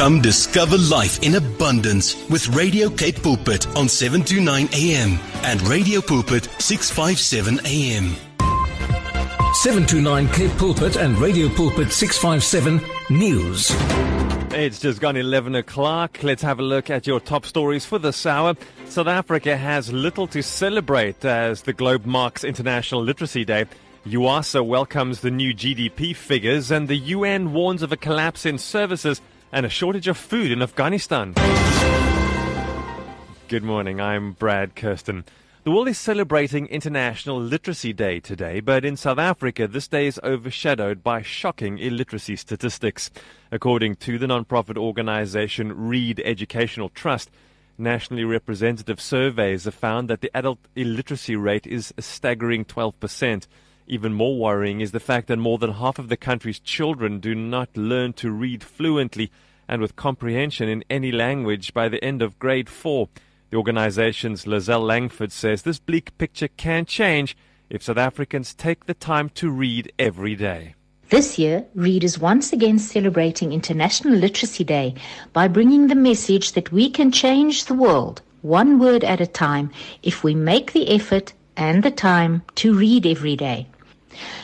Come discover life in abundance with Radio Cape Pulpit on 729 AM and Radio Pulpit 657 AM. 729 Cape Pulpit and Radio Pulpit 657 News. It's just gone 11 o'clock. Let's have a look at your top stories for this hour. South Africa has little to celebrate as the globe marks International Literacy Day. UASA welcomes the new GDP figures, and the UN warns of a collapse in services and a shortage of food in Afghanistan. Good morning, I'm Brad Kirsten. The world is celebrating International Literacy Day today, but in South Africa, this day is overshadowed by shocking illiteracy statistics. According to the non-profit organization Read Educational Trust, nationally representative surveys have found that the adult illiteracy rate is a staggering 12%. Even more worrying is the fact that more than half of the country's children do not learn to read fluently and with comprehension in any language by the end of grade 4. The organization's Lizelle Langford says this bleak picture can change if South Africans take the time to read every day. This year, Read is once again celebrating International Literacy Day by bringing the message that we can change the world one word at a time if we make the effort and the time to read every day.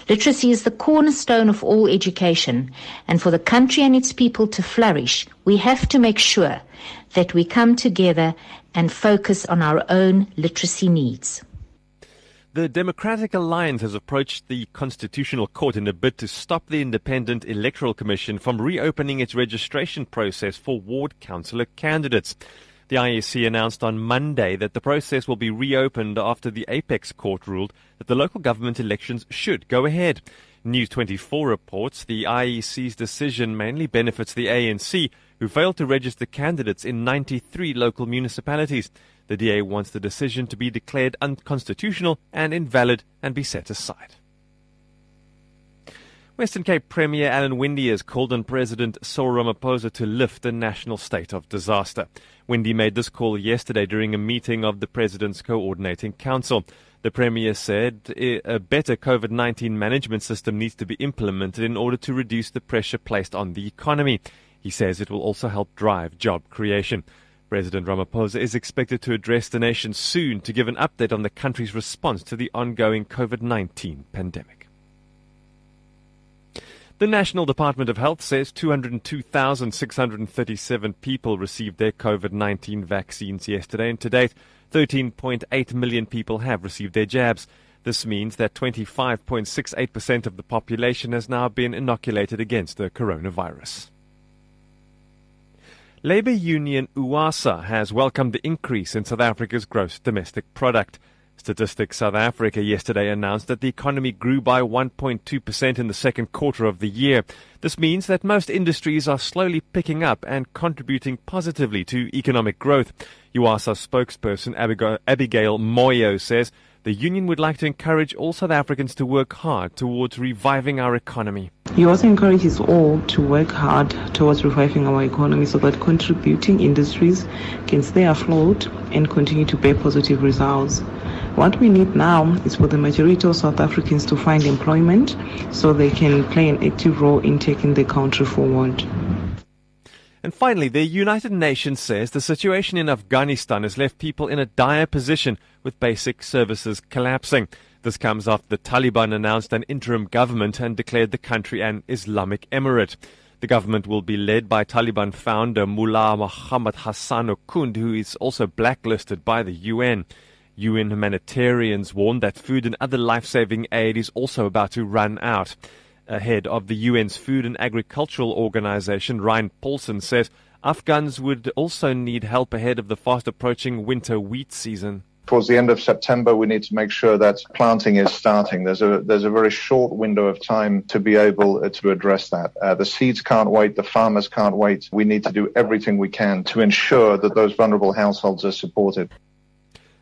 Literacy is the cornerstone of all education, and for the country and its people to flourish, we have to make sure that we come together and focus on our own literacy needs. The Democratic Alliance has approached the Constitutional Court in a bid to stop the Independent Electoral Commission from reopening its registration process for ward councillor candidates. The IEC announced on Monday that the process will be reopened after the Apex Court ruled that the local government elections should go ahead. News 24 reports the IEC's decision mainly benefits the ANC, who failed to register candidates in 93 local municipalities. The DA wants the decision to be declared unconstitutional and invalid and be set aside. Western Cape Premier Alan Winde has called on President Cyril Ramaphosa to lift the national state of disaster. Winde made this call yesterday during a meeting of the President's Coordinating Council. The Premier said a better COVID 19 management system needs to be implemented in order to reduce the pressure placed on the economy. He says it will also help drive job creation. President Ramaphosa is expected to address the nation soon to give an update on the country's response to the ongoing COVID 19 pandemic. The National Department of Health says 202,637 people received their COVID 19 vaccines yesterday, and to date, 13.8 million people have received their jabs. This means that 25.68% of the population has now been inoculated against the coronavirus. Labour Union UASA has welcomed the increase in South Africa's gross domestic product. Statistics South Africa yesterday announced that the economy grew by 1.2% in the second quarter of the year. This means that most industries are slowly picking up and contributing positively to economic growth. UASA spokesperson Abigail Moyo says the union would like to encourage all South Africans to work hard towards reviving our economy. He also encourages all to work hard towards reviving our economy so that contributing industries can stay afloat and continue to bear positive results. What we need now is for the majority of South Africans to find employment so they can play an active role in taking the country forward. And finally, the United Nations says the situation in Afghanistan has left people in a dire position with basic services collapsing. This comes after the Taliban announced an interim government and declared the country an Islamic emirate. The government will be led by Taliban founder Mullah Muhammad Hassan Okund, who is also blacklisted by the UN. UN humanitarians warn that food and other life-saving aid is also about to run out ahead of the UN's Food and Agricultural Organization, Ryan Paulson says Afghans would also need help ahead of the fast approaching winter wheat season. Towards the end of September, we need to make sure that planting is starting. There's a there's a very short window of time to be able uh, to address that. Uh, the seeds can't wait. The farmers can't wait. We need to do everything we can to ensure that those vulnerable households are supported.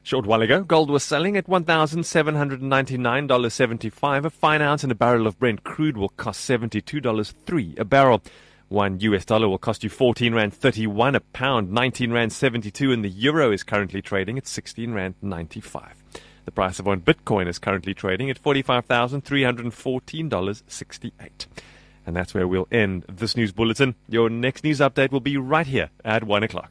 Short while ago, gold was selling at $1,799.75. A fine ounce and a barrel of Brent crude will cost $72.03 a barrel. One US dollar will cost you 14 Rand 31 a pound, 19 Rand 72, and the euro is currently trading at 16 Rand 95. The price of one Bitcoin is currently trading at $45,314.68. And that's where we'll end this news bulletin. Your next news update will be right here at 1 o'clock.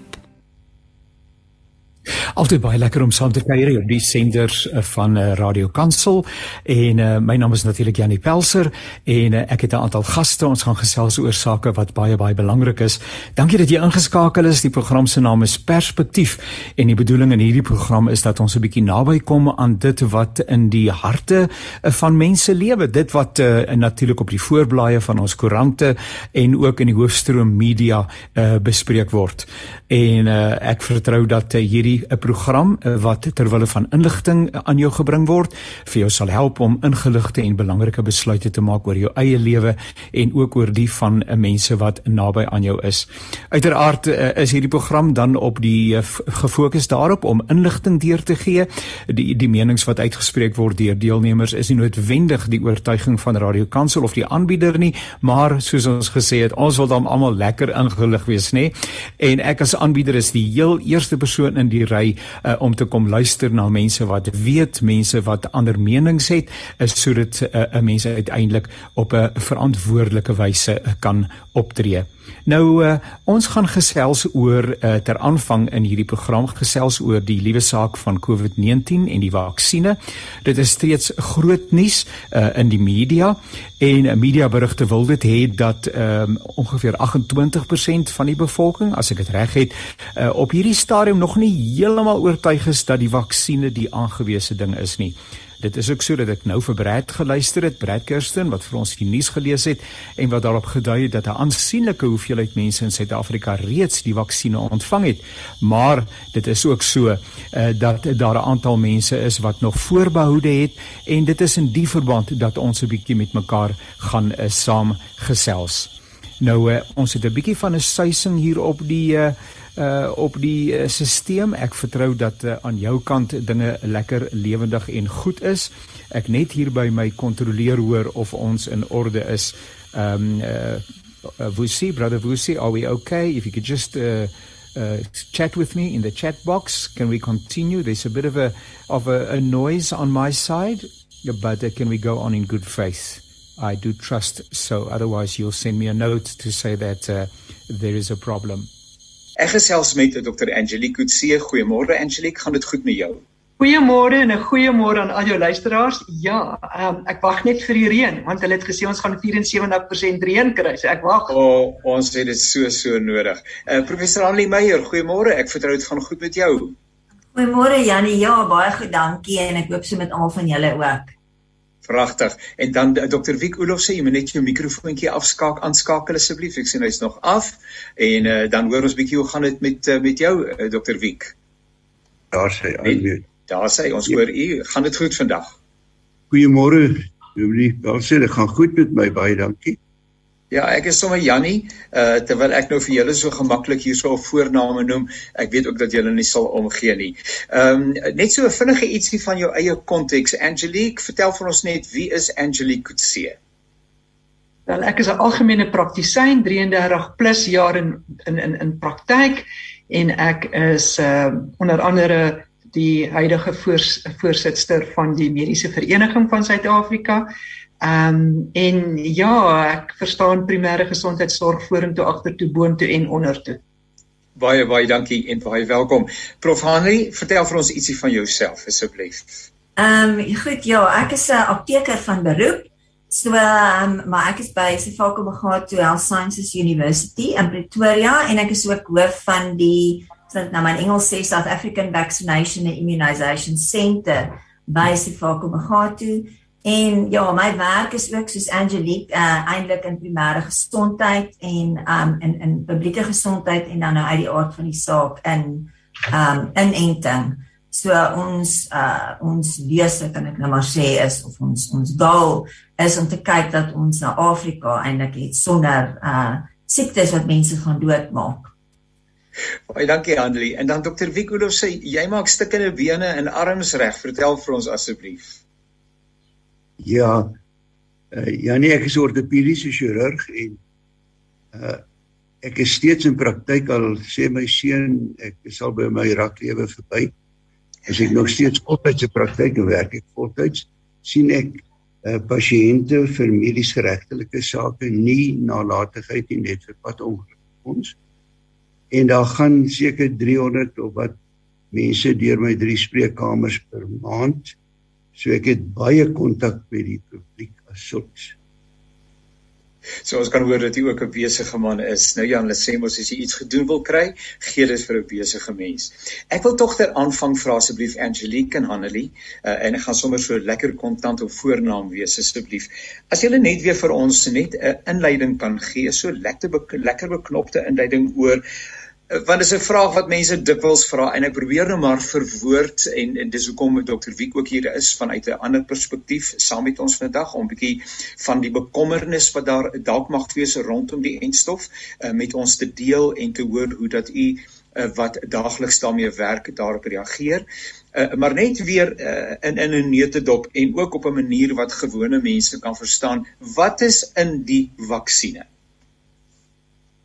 Altyd baie lekker om saam te kuier op die senders eh, van uh, Radio Kansel en uh, my naam is natuurlik Janie Pelser en uh, ek het 'n aantal gaste ons gaan gesels oor sake wat baie baie belangrik is. Dankie dat jy ingeskakel is. Die program se naam is Perspektief en die bedoeling in hierdie program is dat ons 'n bietjie naby kom aan dit wat in die harte van mense lewe, dit wat uh, natuurlik op die voorblaaie van ons koerante en ook in die hoofstroom media uh, bespreek word. En uh, ek vertrou dat hierdie hierdie 'n program eh, wat terwyl van inligting eh, aan jou gebring word vir jou sal help om ingeligte en belangrike besluite te maak oor jou eie lewe en ook oor die van eh, mense wat naby aan jou is. Uiteraard is hierdie program dan op die gefokus daarop om inligting deur te gee. Die die menings wat uitgespreek word deur deelnemers is nie noodwendig die oortuiging van Radio Kansel of die aanbieder nie, maar soos ons gesê het, ons wil dan almal lekker ingelig wees, nê? En ek as aanbieder is die heel eerste persoon in die die ry uh, om te kom luister na mense wat weet, mense wat ander menings het, is sodat 'n uh, uh, mense uiteindelik op 'n verantwoordelike wyse kan optree. Nou uh, ons gaan gesels oor uh, ter aanvang in hierdie program gesels oor die liewe saak van COVID-19 en die vaksines. Dit is steeds groot nuus uh, in die media en uh, media berigte wil dit hê dat um, ongeveer 28% van die bevolking, as ek dit reg het, uh, op hierdie stadium nog nie heeltemal oortuig is dat die vaksines die aangewese ding is nie. Dit is ook so dat ek nou vir Brad geluister het, Brad Kirsten wat vir ons die nuus gelees het en wat daarop gedui het dat 'n aansienlike hoeveelheid mense in Suid-Afrika reeds die vaksinne ontvang het. Maar dit is ook so uh, dat daar 'n aantal mense is wat nog voorbehoude het en dit is in die verband dat ons 'n bietjie met mekaar gaan uh, saam gesels. Nou uh, ons het 'n bietjie van 'n suising hier op die uh, uh op die uh, stelsel. Ek vertrou dat uh, aan jou kant dinge lekker lewendig en goed is. Ek net hier by my kontroleer hoor of ons in orde is. Um uh, uh Vusi, brother Vusi, are we okay? If you could just uh uh chat with me in the chat box, can we continue? There's a bit of a of a, a noise on my side, but uh, can we go on in good faith? I do trust so. Otherwise, you'll send me a note to say that uh, there is a problem. Ek gesels met Dr. Angelique Kutse. Goeiemôre Angelique, gaan dit goed met jou? Goeiemôre en 'n goeiemôre aan al jou luisteraars. Ja, um, ek wag net vir die reën want hulle het gesê ons gaan 74% reën kry. So ek wag. O, oh, ons het dit so so nodig. Uh, Professor Annelie Meyer, goeiemôre. Ek vertrou dit gaan goed met jou. Goeiemôre Jannie. Ja, baie goed, dankie en ek hoop so met almal van julle ook. Pragtig. En dan eh, Dr. Wiek Olof sê jy moet net jou mikrofoontjie afskaak aanskakel asseblief. Ek sien hy's nog af. En uh, dan hoor ons bietjie hoe gaan dit met uh, met jou uh, Dr. Wiek? Daar sê hy. Daar sê ons ja. hoor u. Gaan dit goed vandag? Goeiemôre. Julie, wel sê dit gaan goed met my baie dankie. Ja, ek is sommer Jannie, uh terwyl ek nou vir julle so gemaklik hierso op voorname noem, ek weet ook dat julle nie sal omgee nie. Ehm um, net so 'n vinnige ietsie van jou eie konteks. Angelique, vertel vir ons net wie is Angelique Kutse? Wel, ek is 'n algemene praktisyn, 33 plus jaar in in in in praktyk en ek is uh onder andere die huidige voors, voorsitter van die Mediese Vereniging van Suid-Afrika. Ehm um, en ja, ek verstaan primêre gesondheidsorg vorentoe, agtertoe, boontoe en ondertoe. Baie baie dankie en baie welkom. Prof Henry, vertel vir ons ietsie van jouself asseblief. Ehm um, goed, ja, ek is 'n apteker van beroep. So ehm um, maar ek is by Sefako Bagato Health Sciences University in Pretoria en ek is ook hoof van die wat nou my Engels sê South African Vaccination and Immunisation Centre by Sefako Bagato. En ja, my werk is ook soos Angelique uh eintlik in primêre gesondheid en um in in publieke gesondheid en dan nou uit die aard van die saak in um inenting. So ons uh ons lese kan ek nou maar sê is of ons ons doel is om te kyk dat ons na Afrika eintlik het sonder uh siektes wat mense gaan doodmaak. Baie dankie Annelie. En dan dokter Wiekoelo sê jy maak stikkende bene en arms reg. Vertel vir ons asseblief. Ja. Uh ja nee, ek is ortopediese chirurg en uh ek is steeds in praktyk al sê my seun ek sal by my raklewe verby. As ek nog steeds voltydse praktyk en werk ek voltyds sien ek uh pasiënte vir medies geregtelike sake nie nalatigheid nie net vir pad ongeluk ons. En daar gaan seker 300 of wat mense deur my drie spreekkamers per maand. So ek het baie kontak met die publiek as sulks. So ons kan hoor dat jy ook 'n besige man is. Nou Jan, hulle sê mos as jy iets gedoen wil kry, gee dit vir 'n besige mens. Ek wil tog ter aanvang vra asseblief Angelique en Hanelie, uh, en ek gaan sommer so lekker kontant op voornaam wees asseblief. As julle net weer vir ons net 'n inleiding kan gee, so lekker lekker beknopte inleiding oor want dit is 'n vraag wat mense dikwels vra en ek probeer nou maar verwoord en en dis hoekom Dr. Wiek ook hier is vanuit 'n ander perspektief saam met ons vandag om 'n bietjie van die bekommernis wat daar dalk mag wees rondom die enstof uh, met ons te deel en te hoor hoe dat u uh, wat daagliks daarmee werk daarop reageer. Uh, maar net weer uh, in in 'n neutedop en ook op 'n manier wat gewone mense kan verstaan wat is in die vaksines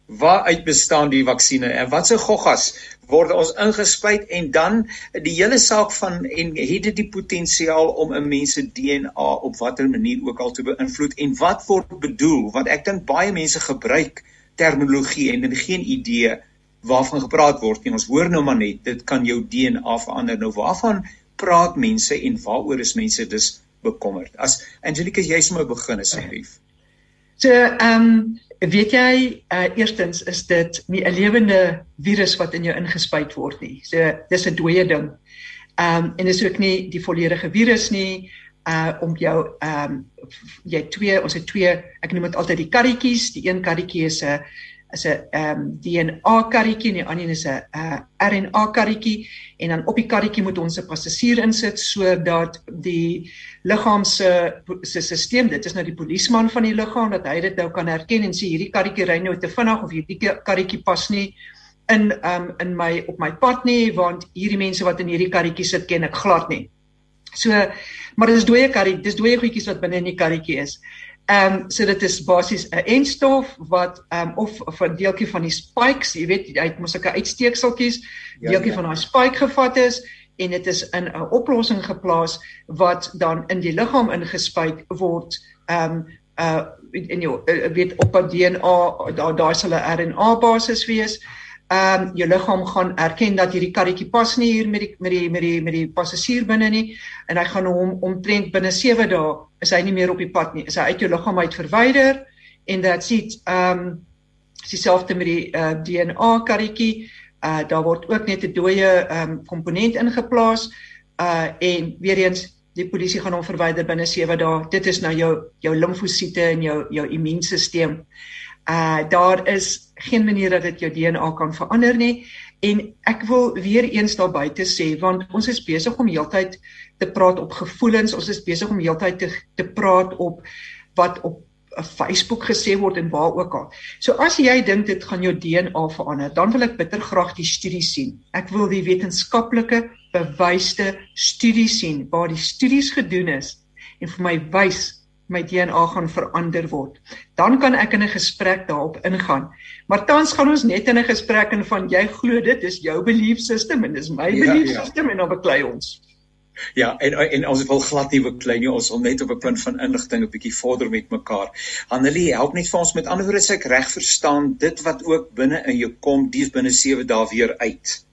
waaruit bestaan die vaksines en watse goggas word ons ingespuit en dan die hele saak van en het dit die potensiaal om 'n mens se DNA op watter manier ook al te beïnvloed en wat word bedoel? Want ek dink baie mense gebruik terminologie en hulle geen idee waarvan gepraat word nie. Ons hoor nou maar net dit kan jou DNA verander. Nou waarvan praat mense en waaroor is mense dus bekommerd? As Angelique jy sommer begin asseblief. So ehm um, weet jy uh, eerstens is dit nie 'n lewende virus wat in jou ingespuit word nie. So dis 'n dooie ding. Ehm um, en dis ook nie die volledige virus nie uh om jou ehm um, jy twee ons het twee ek noem dit altyd die karretjies, die een karretjie is 'n is 'n ehm um, DNA karretjie en die ander is 'n uh, RNA karretjie en dan op die karretjie moet ons 'n passasier insit sodat die liggaam se se stelsel dit is nou die polisieman van die liggaam dat hy dit nou kan herken en sê hierdie karretjie ry nou te vinnig of hierdie karretjie pas nie in um in my op my pad nie want hierdie mense wat in hierdie karretjie sit ken ek glad nie. So maar dit is dooie karretjie, dis dooie goedjies wat binne in die karretjie is. Ehm um, so dit is basies 'n enstof wat ehm um, of of 'n deeltjie van die spikes, jy weet, hy het mos sulke uitsteekseltjies, ja, deeltjie ja, ja. van daai spike gevat is en dit is in 'n oplossing geplaas wat dan in die liggaam ingespuit word. Ehm um, uh in jou uh, weet op 'n DNA daar daar sal 'n RNA basis wees ehm um, jou liggaam gaan erken dat hierdie karretjie pas nie hier met die met die met die met die passasier binne nie en hy gaan hom omtrent binne 7 dae is hy nie meer op die pad nie. Is hy uit jou liggaam uit verwyder en that's it. Ehm um, dieselfde met die uh, eh, DNA karretjie. Uh daar word ook net 'n dooie ehm um, komponent ingeplaas. Uh en weer eens die polisie gaan hom verwyder binne 7 dae. Dit is nou jou jou limfosiete en jou jou immuunstelsel uh daar is geen manier dat dit jou DNA kan verander nie en ek wil weer eens daar buite sê want ons is besig om heeltyd te praat op gevoelens ons is besig om heeltyd te te praat op wat op Facebook gesê word en waar ook al. So as jy dink dit gaan jou DNA verander, dan wil ek bitter graag die studie sien. Ek wil die wetenskaplike bewyse studie sien waar die studies gedoen is en vir my wys my DNA gaan verander word. Dan kan ek in 'n gesprek daarop ingaan. Maar tans gaan ons net in 'n gesprek in van jy glo dit is jou belief system en dis my ja, belief ja. system en dan beklei ons. Ja, en en ons wil glad nie beklei nie. Ons wil net op 'n punt van inligting 'n bietjie vorder met mekaar. Hanelie, help net vir ons met ander woorde as ek reg verstaan, dit wat ook binne in jou kom, dis binne 7 dae weer uit.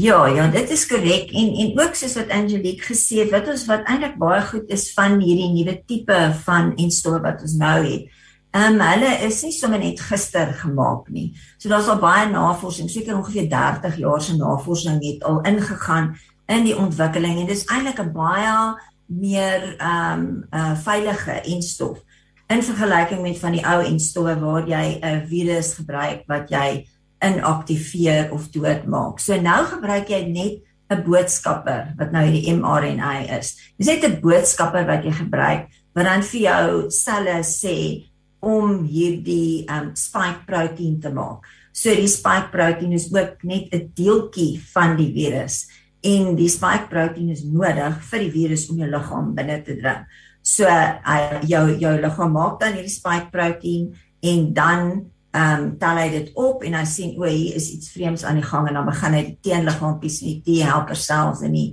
Ja, ja, dit is korrek en en ook soos wat Angelique gesê het, wat ons wat eintlik baie goed is van hierdie nuwe tipe van enstof wat ons nou het. Ehm um, hulle is nie sommer net gister gemaak nie. So daar's al baie navorsing, seker ongeveer 30 jaar se navorsing het al ingegaan in die ontwikkeling en dis eintlik 'n baie meer ehm um, uh veilige enstof in vergelyking met van die ou enstof waar jy 'n virus gebruik wat jy inaktiveer of doodmaak. So nou gebruik jy net 'n boodskapper wat nou hierdie mRNA is. Dis net 'n boodskapper wat jy gebruik wat dan vir jou selle sê om hierdie um spike protein te maak. So die spike protein is ook net 'n deeltjie van die virus en die spike protein is nodig vir die virus om jou liggaam binne te dring. So uh, jou jou liggaam maak dan hierdie spike protein en dan ehm um, tel hy dit op en hy sien o, hier is iets vreemds aan die gang en dan begin hy teenliggaampies en die T-helper cells en die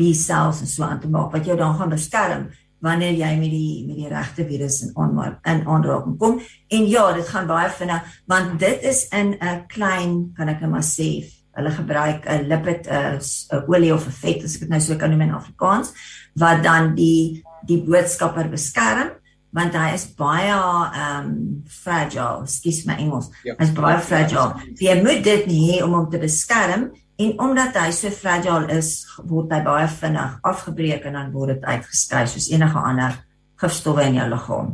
B-cells en so aan te maak wat jou dan gaan beskerm wanneer jy met die met die regte virus in onmaak in aanraking kom. En ja, dit gaan baie vinnig want dit is in 'n klein kan ek net maar sê hulle gebruik 'n lipid 'n olie of 'n vet as ek dit nou so kan noem in Afrikaans wat dan die die boodskapper beskerm want hy is baie um fragile, skus my Engels. Ja. Hy's baie fragile. Jy moet dit nie hê om hom te beskerm En omdat hy so fragile is, word hy baie vinnig afgebreek en dan word dit uitgeskei soos enige ander gifstowwe in jou liggaam.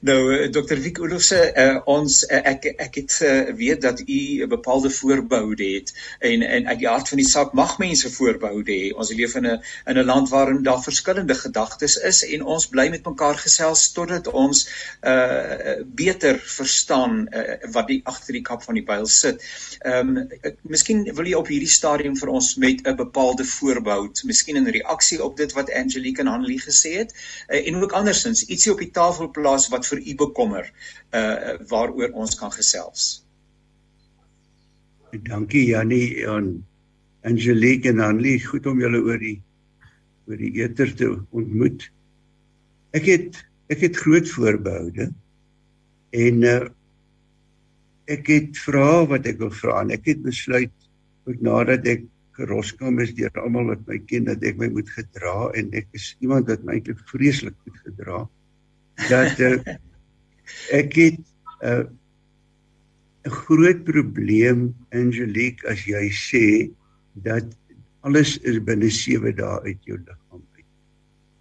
Nou eh, Dr. Wiek Olofse uh, ons uh, ek ek het uh, weet dat u 'n bepaalde voorboude het en en uit die hart van die saak mag mense voorboude hê. Ons leef in 'n in 'n land waarin daar verskillende gedagtes is en ons bly met mekaar gesels totdat ons uh beter verstaan uh, wat die agter die kap van die byl sit. Ehm um, miskien wil jy op hierdie stadium vir ons met 'n bepaalde voorboud, miskien in reaksie op dit wat Angelique en Hanlie gesê het uh, en ook andersins ietsie op die tafel plaas plaas wat vir u bekommer uh waaroor ons kan gesels. Dankie Jannie en Angelique en Anlie, goed om julle oor die oor die eter te ontmoet. Ek het ek het groot voorbehoude en uh ek het vra wat ek wil vra en ek het besluit ook nadat ek geroskam is deur almal wat my ken dat ek my moet gedra en ek is iemand wat my eintlik vreeslik goed gedra het dat uh, ek het eh, 'n uh, groot probleem Angelique as jy sê dat alles is binne 7 dae uit jou liggaam uit.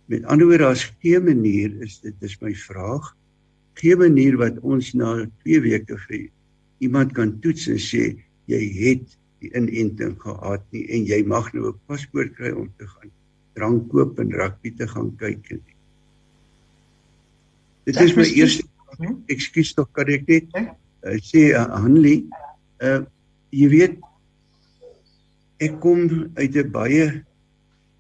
Met ander woorde daar's geen manier is dit is my vraag geen manier wat ons na 2 weke vir iemand kan toets en sê jy het die inenting gehad nie en jy mag nou 'n paspoort kry om te gaan drank koop en rugby te gaan kyk en Dit is my eerste ekskuus tog kan ek net uh, sê uh, Hanlie uh jy weet ek kom uit 'n baie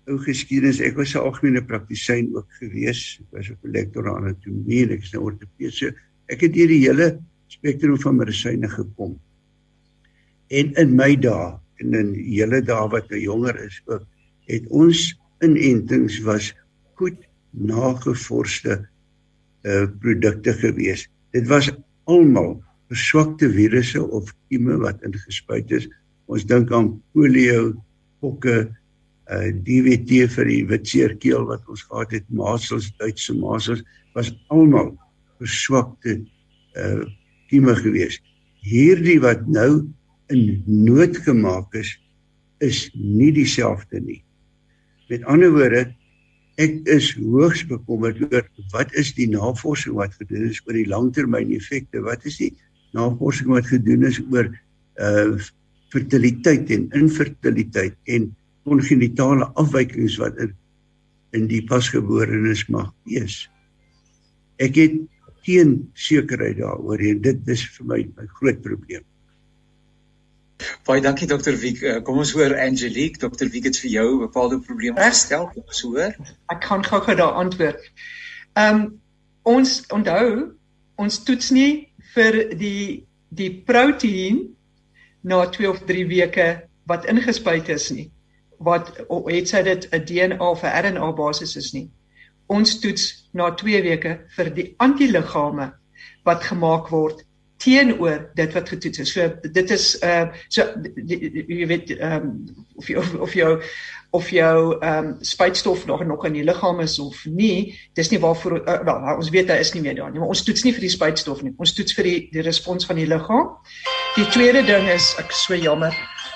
ou geskiedenis. Ek was 'n algemene praktisyn ook gewees. Ek was 'n lektor aan anatomie en ek is 'n ortoped. So ek het deur die hele spektrum van medisyne gekom. En in my dae en in hele dae wat ek jonger is ook, het ons inentings was goed nagevorsde uh produkte gewees. Dit was almal verswakte virusse of kieme wat ingespuit is. Ons dink aan polio, pokke, uh DVT vir die witseerkeel wat ons gehad het, masels, Duitse masels, was almal verswakte uh kieme gewees. Hierdie wat nou in nood gemaak is, is nie dieselfde nie. Met ander woorde, Ek is hoogs bekommerd oor wat is die navorsing wat gedoen is oor die langtermyneffekte? Wat is die navorsing wat gedoen is oor uh fertiliteit en infertiliteit en kongenitale afwykings wat in in die pasgeborenes mag wees? Ek het geen sekerheid daaroor en dit is vir my 'n groot probleem. Baie dankie dokter Wiek. Uh, kom ons hoor Angelique, dokter Wiek het vir jou 'n bepaalde probleem gestel. Kom ons hoor. Ek kan gou-gou daar antwoord. Ehm um, ons onthou ons toets nie vir die die proteïen na 2 of 3 weke wat ingespuit is nie. Wat het sy dit 'n DNA of 'n RNA basis is nie. Ons toets na 2 weke vir die antiliggame wat gemaak word teenoor dit wat getoets is. So dit is uh so jy weet ehm um, of jy of, of jou of jou ehm um, spuitstof nog nog in die liggaam is of nie, dis nie waarvoor uh, wel ons weet hy is nie meer daar nie, maar ons toets nie vir die spuitstof nie. Ons toets vir die die respons van die liggaam. Die tweede ding is ek so jammer.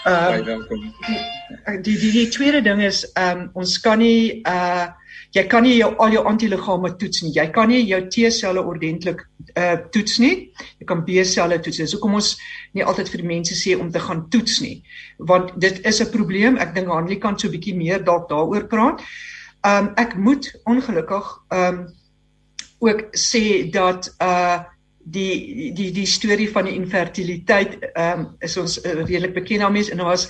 Ehm um, die, die die tweede ding is ehm um, ons kan nie uh jy kan nie jou al jou antiliggame toets nie. Jy kan nie jou T-selle ordentlik uh toets nie. Jy kan B-selle toets. So kom ons nie altyd vir die mense sê om te gaan toets nie, want dit is 'n probleem. Ek dink Hanlie kan so 'n bietjie meer dalk daaroor praat. Um ek moet ongelukkig um ook sê dat uh die die die storie van die infertiliteit ehm um, is ons uh, redelik bekend daarmee en daar was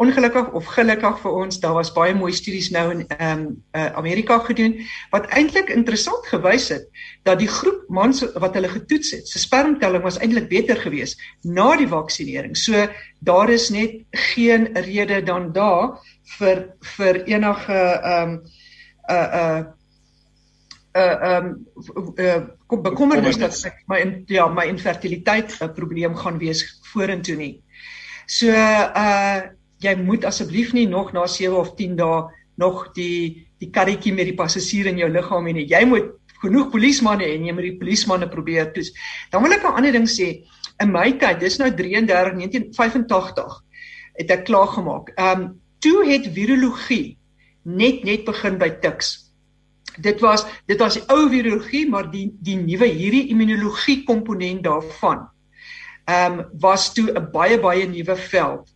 ongelukkig of gelukkig vir ons daar was baie mooi studies nou in ehm um, uh, Amerika gedoen wat eintlik interessant gewys het dat die groep mans wat hulle getoets het, se spermtelling was eintlik beter geweest na die vaksinering. So daar is net geen rede dan daar vir vir enige ehm um, uh uh uh um uh kom bekommernis dat ek my ja my infertiliteit 'n probleem gaan wees vorentoe nie. So uh jy moet asseblief nie nog na 7 of 10 dae nog die die karretjie met die passasier in jou liggaam hê nie. Jy moet genoeg polismanne en jy moet die polismanne probeer toets. Dan wil ek 'n ander ding sê. In my tyd, dis nou 33 1985 het ek klaar gemaak. Um toe het virologie net net begin by tiks. Dit was dit was die ou virologie, maar die die nuwe hierdie immunologie komponent daarvan um was toe 'n baie baie nuwe veld.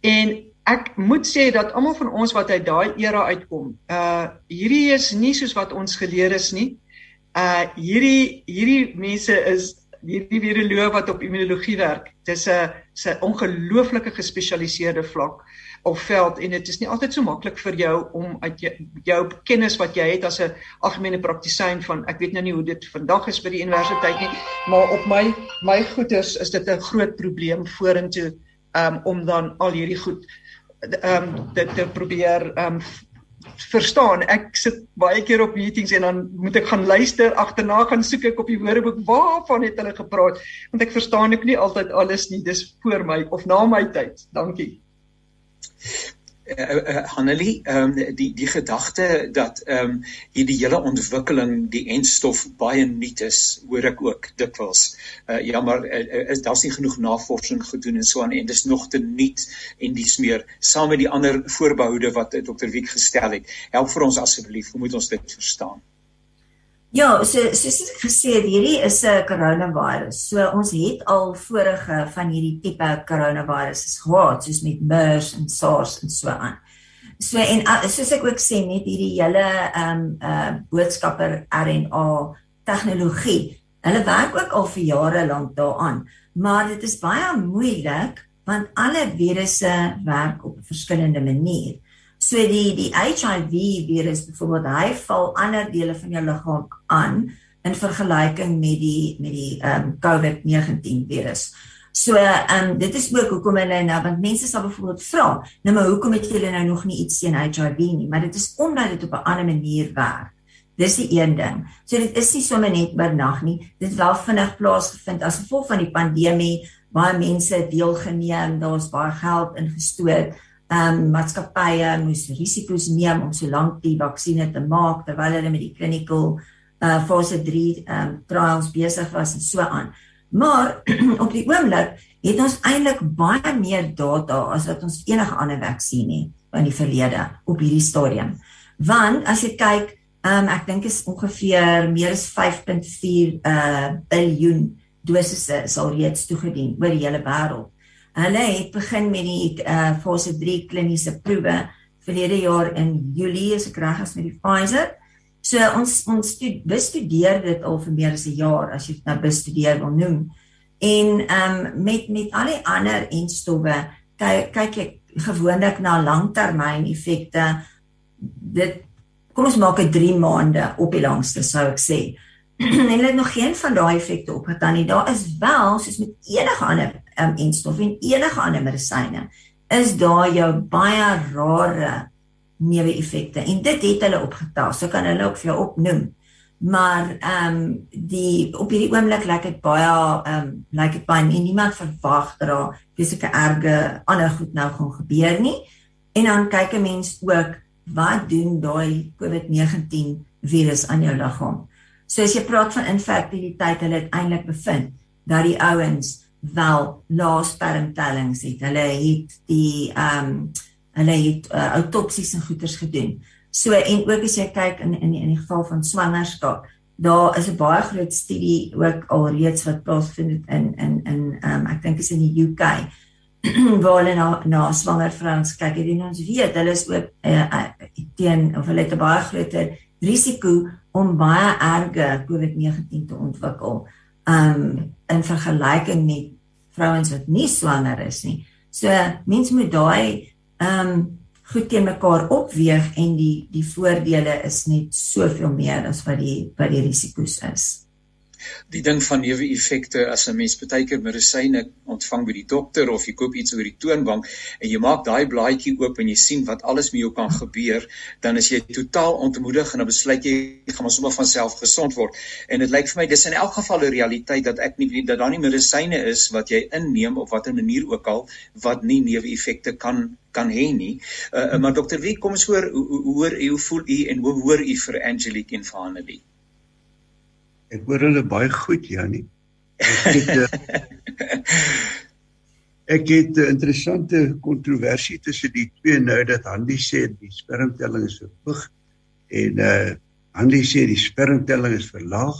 En ek moet sê dat almal van ons wat uit daai era uitkom, uh hierdie is nie soos wat ons geleer is nie. Uh hierdie hierdie mense is hierdie viroloog wat op immunologie werk. Dis 'n 'n ongelooflike gespesialiseerde vlak of veld en dit is nie altyd so maklik vir jou om uit jou, jou kennis wat jy het as 'n algemene praktisyn van ek weet nou nie hoe dit vandag is by die universiteit nie, maar op my my goeders is dit 'n groot probleem vorentoe um, om dan al hierdie goed ehm um, dit te probeer ehm um, verstaan. Ek sit baie keer op meetings en dan moet ek gaan luister, agterna gaan soek ek op die woordeboek waarvan het hulle gepraat, want ek verstaan ek nie altyd alles nie. Dis voor my of na my tyd. Dankie. Uh, uh, Hanelie, ehm um, die die gedagte dat ehm um, hierdie hele ontwikkeling die enstof baie nuut is, hoor ek ook dikwels. Uh ja, maar uh, is daar's nie genoeg navorsing gedoen en so aan en dis nog te nuut en dis meer saam met die ander voorbehoude wat uh, Dr. Wiek gestel het. Help vir ons asseblief, hoe moet ons dit verstaan? Ja, so soos ek gesê het, hierdie is 'n coronavirus. So ons het al vorige van hierdie tipe coronaviruses gehad, soos met MERS en SARS en so aan. So en soos ek ook sê met hierdie hele ehm um, uh boodskapper RNA tegnologie. Hulle werk ook al vir jare lank daaraan, maar dit is baie moeilik want alle virusse werk op 'n verskillende manier. So die die HIV virus byvoorbeeld hy val ander dele van jou liggaam aan in vergelyking met die met die ehm um, COVID-19 virus. So ehm um, dit is ook hoekom hulle nou want mense sal byvoorbeeld vra, nou maar hoekom het julle nou nog nie iets teen HIV nie? Maar dit is omdat dit op 'n ander manier werk. Dis die een ding. So dit is nie sommer net oor nag nie. Dit wel vinnig plaasgevind as gevolg van die pandemie. Baie mense het deelgeneem, daar's baie geld ingestoot ehm um, maatskappye moes risiko's neem om so lank die vaksinne te maak terwyl hulle met die clinical uh fase 3 ehm um, trials besig was en so aan. Maar op die oomblik het ons eintlik baie meer data as wat ons enige ander vaksin het in die verlede op hierdie stadium. Want as jy kyk, ehm um, ek dink is ongeveer meer as 5.4 uh biljoen dosisse sal reeds toegedien oor die hele wêreld. Hulle het begin met die uh fase 3 kliniese proewe verlede jaar in Julie as ek reg is met die Pfizer. So ons ons bestudeer dit al vir meer as 'n jaar as jy dit nou bestudeer wil noem. En ehm um, met met al die ander enstowwe kyk kyk ek gewoonlik na langtermyn effekte. Dit kom ons maak dit 3 maande op die langste sou ek sê. en het nog geen van daai effekte opgetaan nie. Daar is wel soos met enige ander um, enstof en enige ander medisyne is daar jou baie rare neeweffekte en dit het hulle opgetel. So kan hulle ook vir jou opnoem. Maar ehm um, die op hierdie oomblik lyk dit baie ehm um, lyk dit baie nie niemand verwag dat daar fisieke erge ander goed nou gaan gebeur nie. En dan kyk 'n mens ook wat doen daai COVID-19 virus aan jou liggaam? So as jy praat van infertiliteit, hulle het eintlik bevind dat die ouens wel laaspermtellings het. Hulle het die ehm um, hulle het uh, autopsies en goeters gedoen. So en ook as jy kyk in in in die geval van swangerskap, daar is 'n baie groot studie ook alreeds wat plaasvind in in in ehm um, ek dink is in die UK waar hulle na na swanger vrouens kyk. En ons weet hulle is ook uh, teen of hulle het 'n baie groter risiko om baie erge COVID-19 te ontwikkel um in vergelyking met vrouens wat nie swanger is nie. So mense moet daai um, goed teen mekaar opweeg en die die voordele is net soveel meer as wat die wat die risiko's is die ding van neeweffekte as 'n mens baie keer medisyne ontvang by die dokter of jy koop iets oor die toonbank en jy maak daai blaadjie oop en jy sien wat alles met jou kan gebeur, dan is jy totaal ontmoedig en dan besluit jy gaan maar sommer van self gesond word. En dit lyk vir my dis in elk geval 'n realiteit dat ek nie dat daar nie medisyne is wat jy inneem op watter manier ook al wat nie neeweffekte kan kan hê nie. Uh, maar dokter Wie, kom ons hoor hoe u hoe voel u en hoe hoor u vir Angelique en vir Hanelie? Ek hoor hulle baie goed, Jannie. Ek het eh, Ek het 'n interessante kontroversie tussen die twee nou dat Handy sê die spermtelling is verhoog en uh Handy sê die spermtelling is verlaag.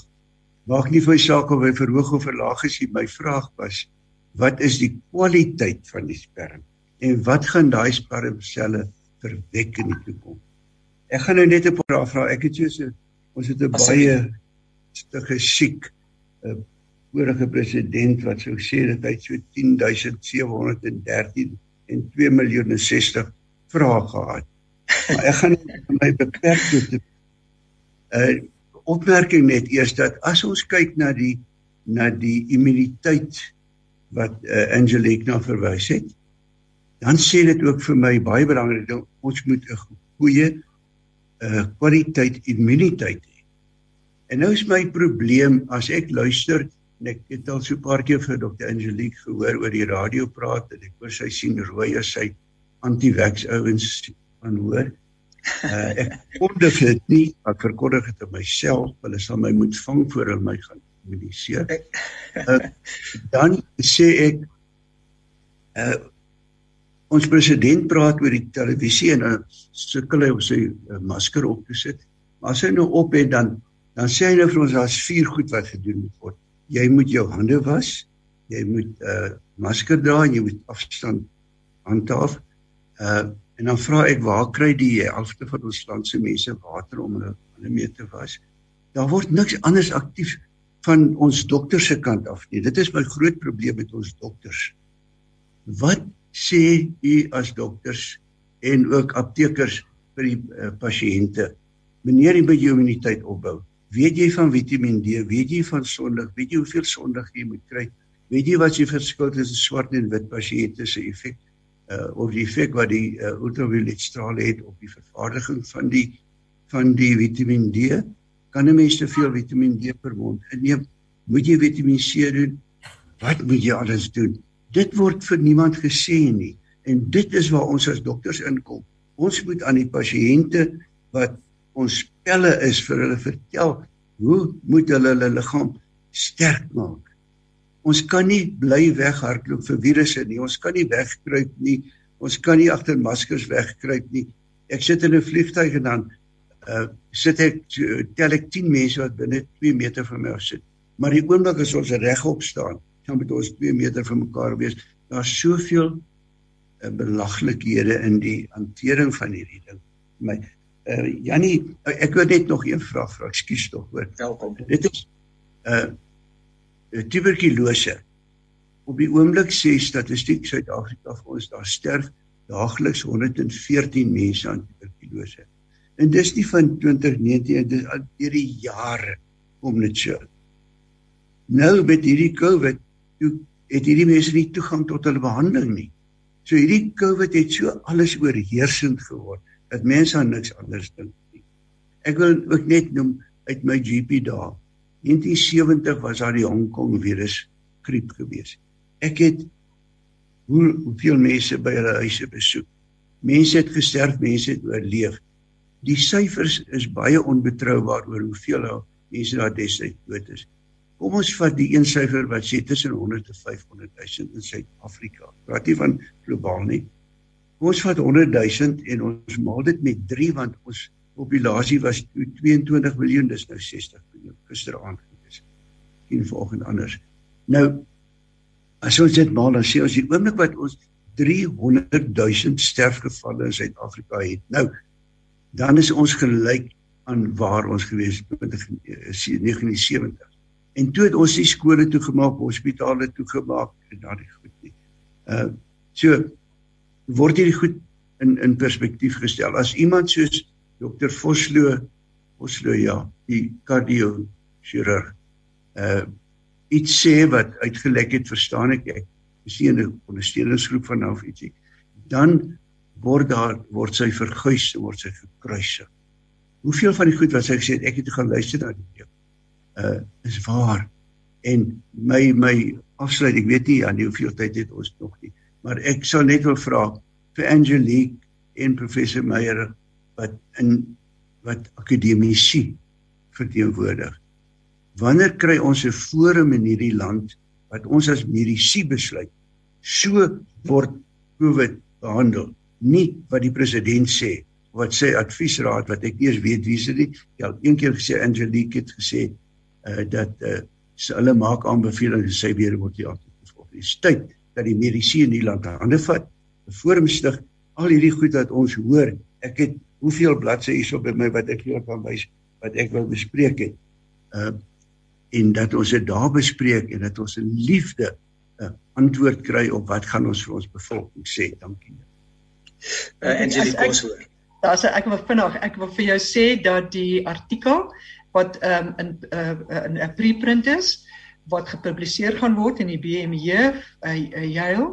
Maak nie vir my saak of hy verhoog of verlaag is nie. My vraag was wat is die kwaliteit van die sperm en wat gaan daai spermselle verwek in die toekoms? Ek gaan nou net 'n paar vrae. Ek het so ons het 'n baie te gesiek 'n uh, vorige president wat sou sê dat hy so 10713 en 2 miljoen 60 vrae gehad. Maar ek gaan my beperk tot 'n uh, opmerking net eers dat as ons kyk na die na die immuniteit wat uh, Angelique na verwys het, dan sê dit ook vir my baie belangrik dat ons moet 'n goeie uh, kwaliteit immuniteit En nou is my probleem as ek luister en ek het al so 'n paar keer vir Dr. Angelique gehoor oor die radio praat en ek hoor sy sien rooi as sy anti-vax ouens van hoor. Uh, ek kondig dit nie, ek verkondig dit aan myself, hulle sal my moet vang voor hulle my gaan kommuniseer. Uh, dan sê ek uh, ons president praat oor die televisie en sukkel hy om sy uh, masker op te sit. Maar as hy nou op het dan dan sê hy nou vir ons daar's vier goed wat gedoen moet word. Jy moet jou hande was, jy moet 'n uh, masker dra jy moet afstand handhaaf. Uh en dan vra ek waar kry die helfte van ons land se mense water om hulle hande mee te was? Daar word niks anders aktief van ons dokters se kant af nie. Dit is my groot probleem met ons dokters. Wat sê u as dokters en ook aptekers vir die uh, pasiënte? Meneer, jy moet jou immuniteit opbou. Weet jy van Vitamiin D? Weet jy van sonlig? Weet jy hoeveel sonlig jy moet kry? Weet jy wat die verskil tussen swart en wit pasiënte se effek uh of die effek wat die uh, ultraviolet strale het op die vervaardiging van die van die Vitamiin D? Kan 'n mens te veel Vitamiin D per mond inneem? Moet jy Vitamiin C doen? Wat moet jy alles doen? Dit word vir niemand gesê nie en dit is waar ons as dokters inkom. Ons moet aan die pasiënte wat ons pelle is vir hulle vertel hoe moet hulle hulle liggaam sterk maak. Ons kan nie bly weghardloop vir virusse nie. Ons kan nie wegkruip nie. Ons kan nie agter maskers wegkruip nie. Ek sit in 'n vliegtuig en dan uh sit ek tel ek 10 mense wat binne 2 meter van my af sit. Maar die oomblik as ons regop staan, dan moet ons 2 meter van mekaar wees. Daar's soveel uh, belaglikhede in die hantering van hierdie ding. My Uh Jannie, ek wil net nog een vraag vra. Ekskuus tog hoor. Welkom. Dit is uh tuberkulose. Op die oomblik sê statistiek Suid-Afrika vir ons daar sterf daagliks 114 mense aan tuberkulose. En dis nie van 2019, dis al deur die jare kom dit so. Nou met hierdie COVID, toe het hierdie mense nie toegang tot hulle behandeling nie. So hierdie COVID het so alles oorheersend geword dat mense aan niks anders dink nie. Ek wil ook net noem uit my GP dae. 1970 was daar die Hong Kong virus griep gewees. Ek het hoe hoeveel mense by hulle huise besoek. Mense het gesterf, mense het oorleef. Die syfers is baie onbetroubaar oor hoeveel mense daar destyds dood is. Kom ons vat die een syfer wat sê tussen 100 en 500 000 in Suid-Afrika. Praat nie van globaal nie. Ons vat 100 000 en ons maal dit met 3 want ons populasie was 22 miljoen, dis nou 60 miljoen gisteraand gewees. Geen volgende anders. Nou as ons dit maal dan sê ons die oomblik wat ons 300 000 sterfgevalle in Suid-Afrika het. Nou dan is ons gelyk aan waar ons gewees het in 1970. En toe het ons die skole toegemaak, hospitale toegemaak en daardie goed nie. Uh so word hierdie goed in in perspektief gestel. As iemand soos Dr. Vosloo Vosloo ja, die kardio chirurg uh iets sê wat uitgelek het, verstaan ek ek is nie 'n ondersteuningsgroep van nou of ietsie. Dan word daar word sy verguis word sy gekruisig. Hoeveel van die goed wat sy gesê het, ek het gaan luister na die uh is waar. En my my afsluit, ek weet nie aan hoeveel tyd het ons nog nie, maar ek sal net wil vra vir Angelique en professor Meyer wat in wat akademici verteenwoordig. Wanneer kry ons 'n forum in hierdie land wat ons as mediese besluit so word COVID behandel, nie wat die president sê wat sê adviesraad wat ek eers weet wie se dit ja een keer gesê Angelique het gesê uh, dat uh, sy hulle maak aanbevelings en sy weer word ja gevolg. Dis tyd dat die mediese in die land hande vat, 'n forum stig, al hierdie goed wat ons hoor. Ek het hoeveel bladsye hierso by my wat ek hier kan wys wat ek wil bespreek het. Uh en dat ons dit daar bespreek en dat ons 'n liefde 'n uh, antwoord kry op wat gaan ons vir ons bevolking sê. Dankie. Uh Angeline Boshoor. Daar's ek wil vinnig ek wil vir jou sê dat die artikel wat um, in uh, in 'n preprint is wat gepubliseer gaan word in die BMJ uh, uh, Yale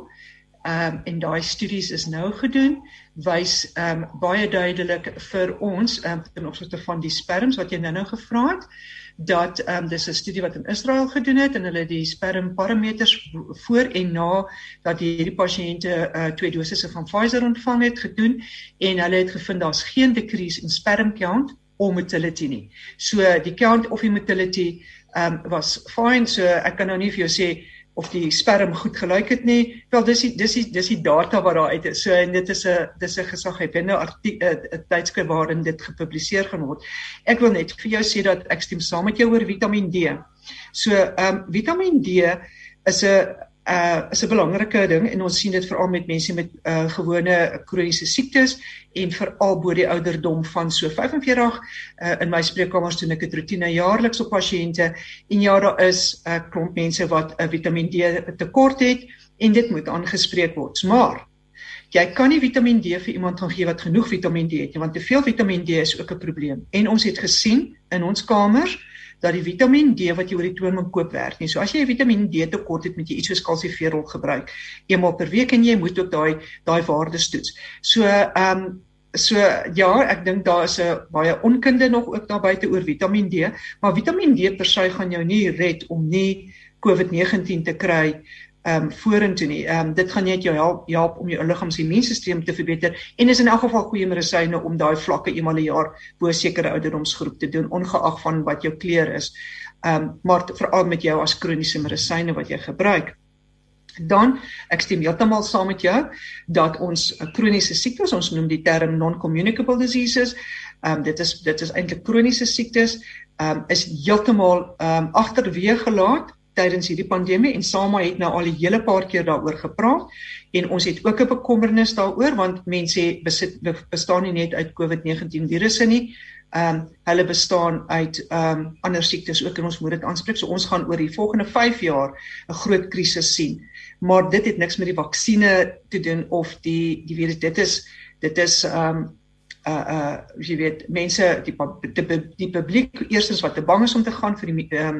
um, en daai studies is nou gedoen wys um, baie duidelik vir ons um, ten opsigte van die sperms wat jy nou-nou gevra het dat um, dis 'n studie wat in Israel gedoen het en hulle die sperm parameters voor en na dat hierdie pasiënte uh, twee dosisse van Pfizer ontvang het gedoen en hulle het gevind daar's geen decrease in sperm count of motility nie. So die count of die motility um, was fine so ek kan nou nie vir jou sê of die sperm goed gelyk het nie. Wel dis die, dis die, dis die data wat daar uit is. So en dit is 'n dis 'n gesaghebende artikel 'n tydskrif waarin dit gepubliseer gaan word. Ek wil net vir jou sê dat ek stem saam met jou oor Vitamiin D. So ehm um, Vitamiin D is 'n uh is 'n belangrike ding en ons sien dit veral met mense met uh gewone kroniese siektes en veral bo die ouderdom van so 45 uh in my spreekkamers doen ek dit rotine jaarliks op pasiënte en ja daar is 'n uh, klomp mense wat 'n uh, Vitamiin D tekort het en dit moet aangespreek word. Maar jy kan nie Vitamiin D vir iemand gaan gee wat genoeg Vitamiin D het nie want te veel Vitamiin D is ook 'n probleem. En ons het gesien in ons kamers dat die Vitamiin D wat jy oor die toon moet koop werk nie. So as jy 'n Vitamiin D tekort het, moet jy iets soos kalsieferol gebruik eenmal per week en jy moet ook daai daai waardes toets. So ehm um, so ja, ek dink daar is 'n baie onkunde nog ook daar buite oor Vitamiin D, maar Vitamiin D per se gaan jou nie red om nie COVID-19 te kry ehm um, vorentoe nie. Ehm um, dit gaan net jou help help om jou liggaamsimmuunstelsel te verbeter en is in elk geval goeie medisyne om daai vlakke eenmal 'n jaar bo sekere ouderdomsgroep te doen ongeag van wat jou kleur is. Ehm um, maar veral met jou as kroniese medisyne wat jy gebruik. Dan ek stem heeltemal saam met jou dat ons kroniese siektes, ons noem die term non-communicable diseases, ehm um, dit is dit is eintlik kroniese siektes, ehm um, is heeltemal ehm um, agterweë gelaat tydens hierdie pandemie en Sama het nou al 'n hele paar keer daaroor gepraat en ons het ook 'n bekommernis daaroor want mense besit bestaan nie net uit COVID-19 virusse nie. Ehm um, hulle bestaan uit ehm um, ander siektes ook en ons moet dit aanspreek. So ons gaan oor die volgende 5 jaar 'n groot krisis sien. Maar dit het niks met die vaksines te doen of die die virus dit is dit is ehm um, uh uh jy weet mense die die, die publiek eerstens wat te bang is om te gaan vir die ehm um,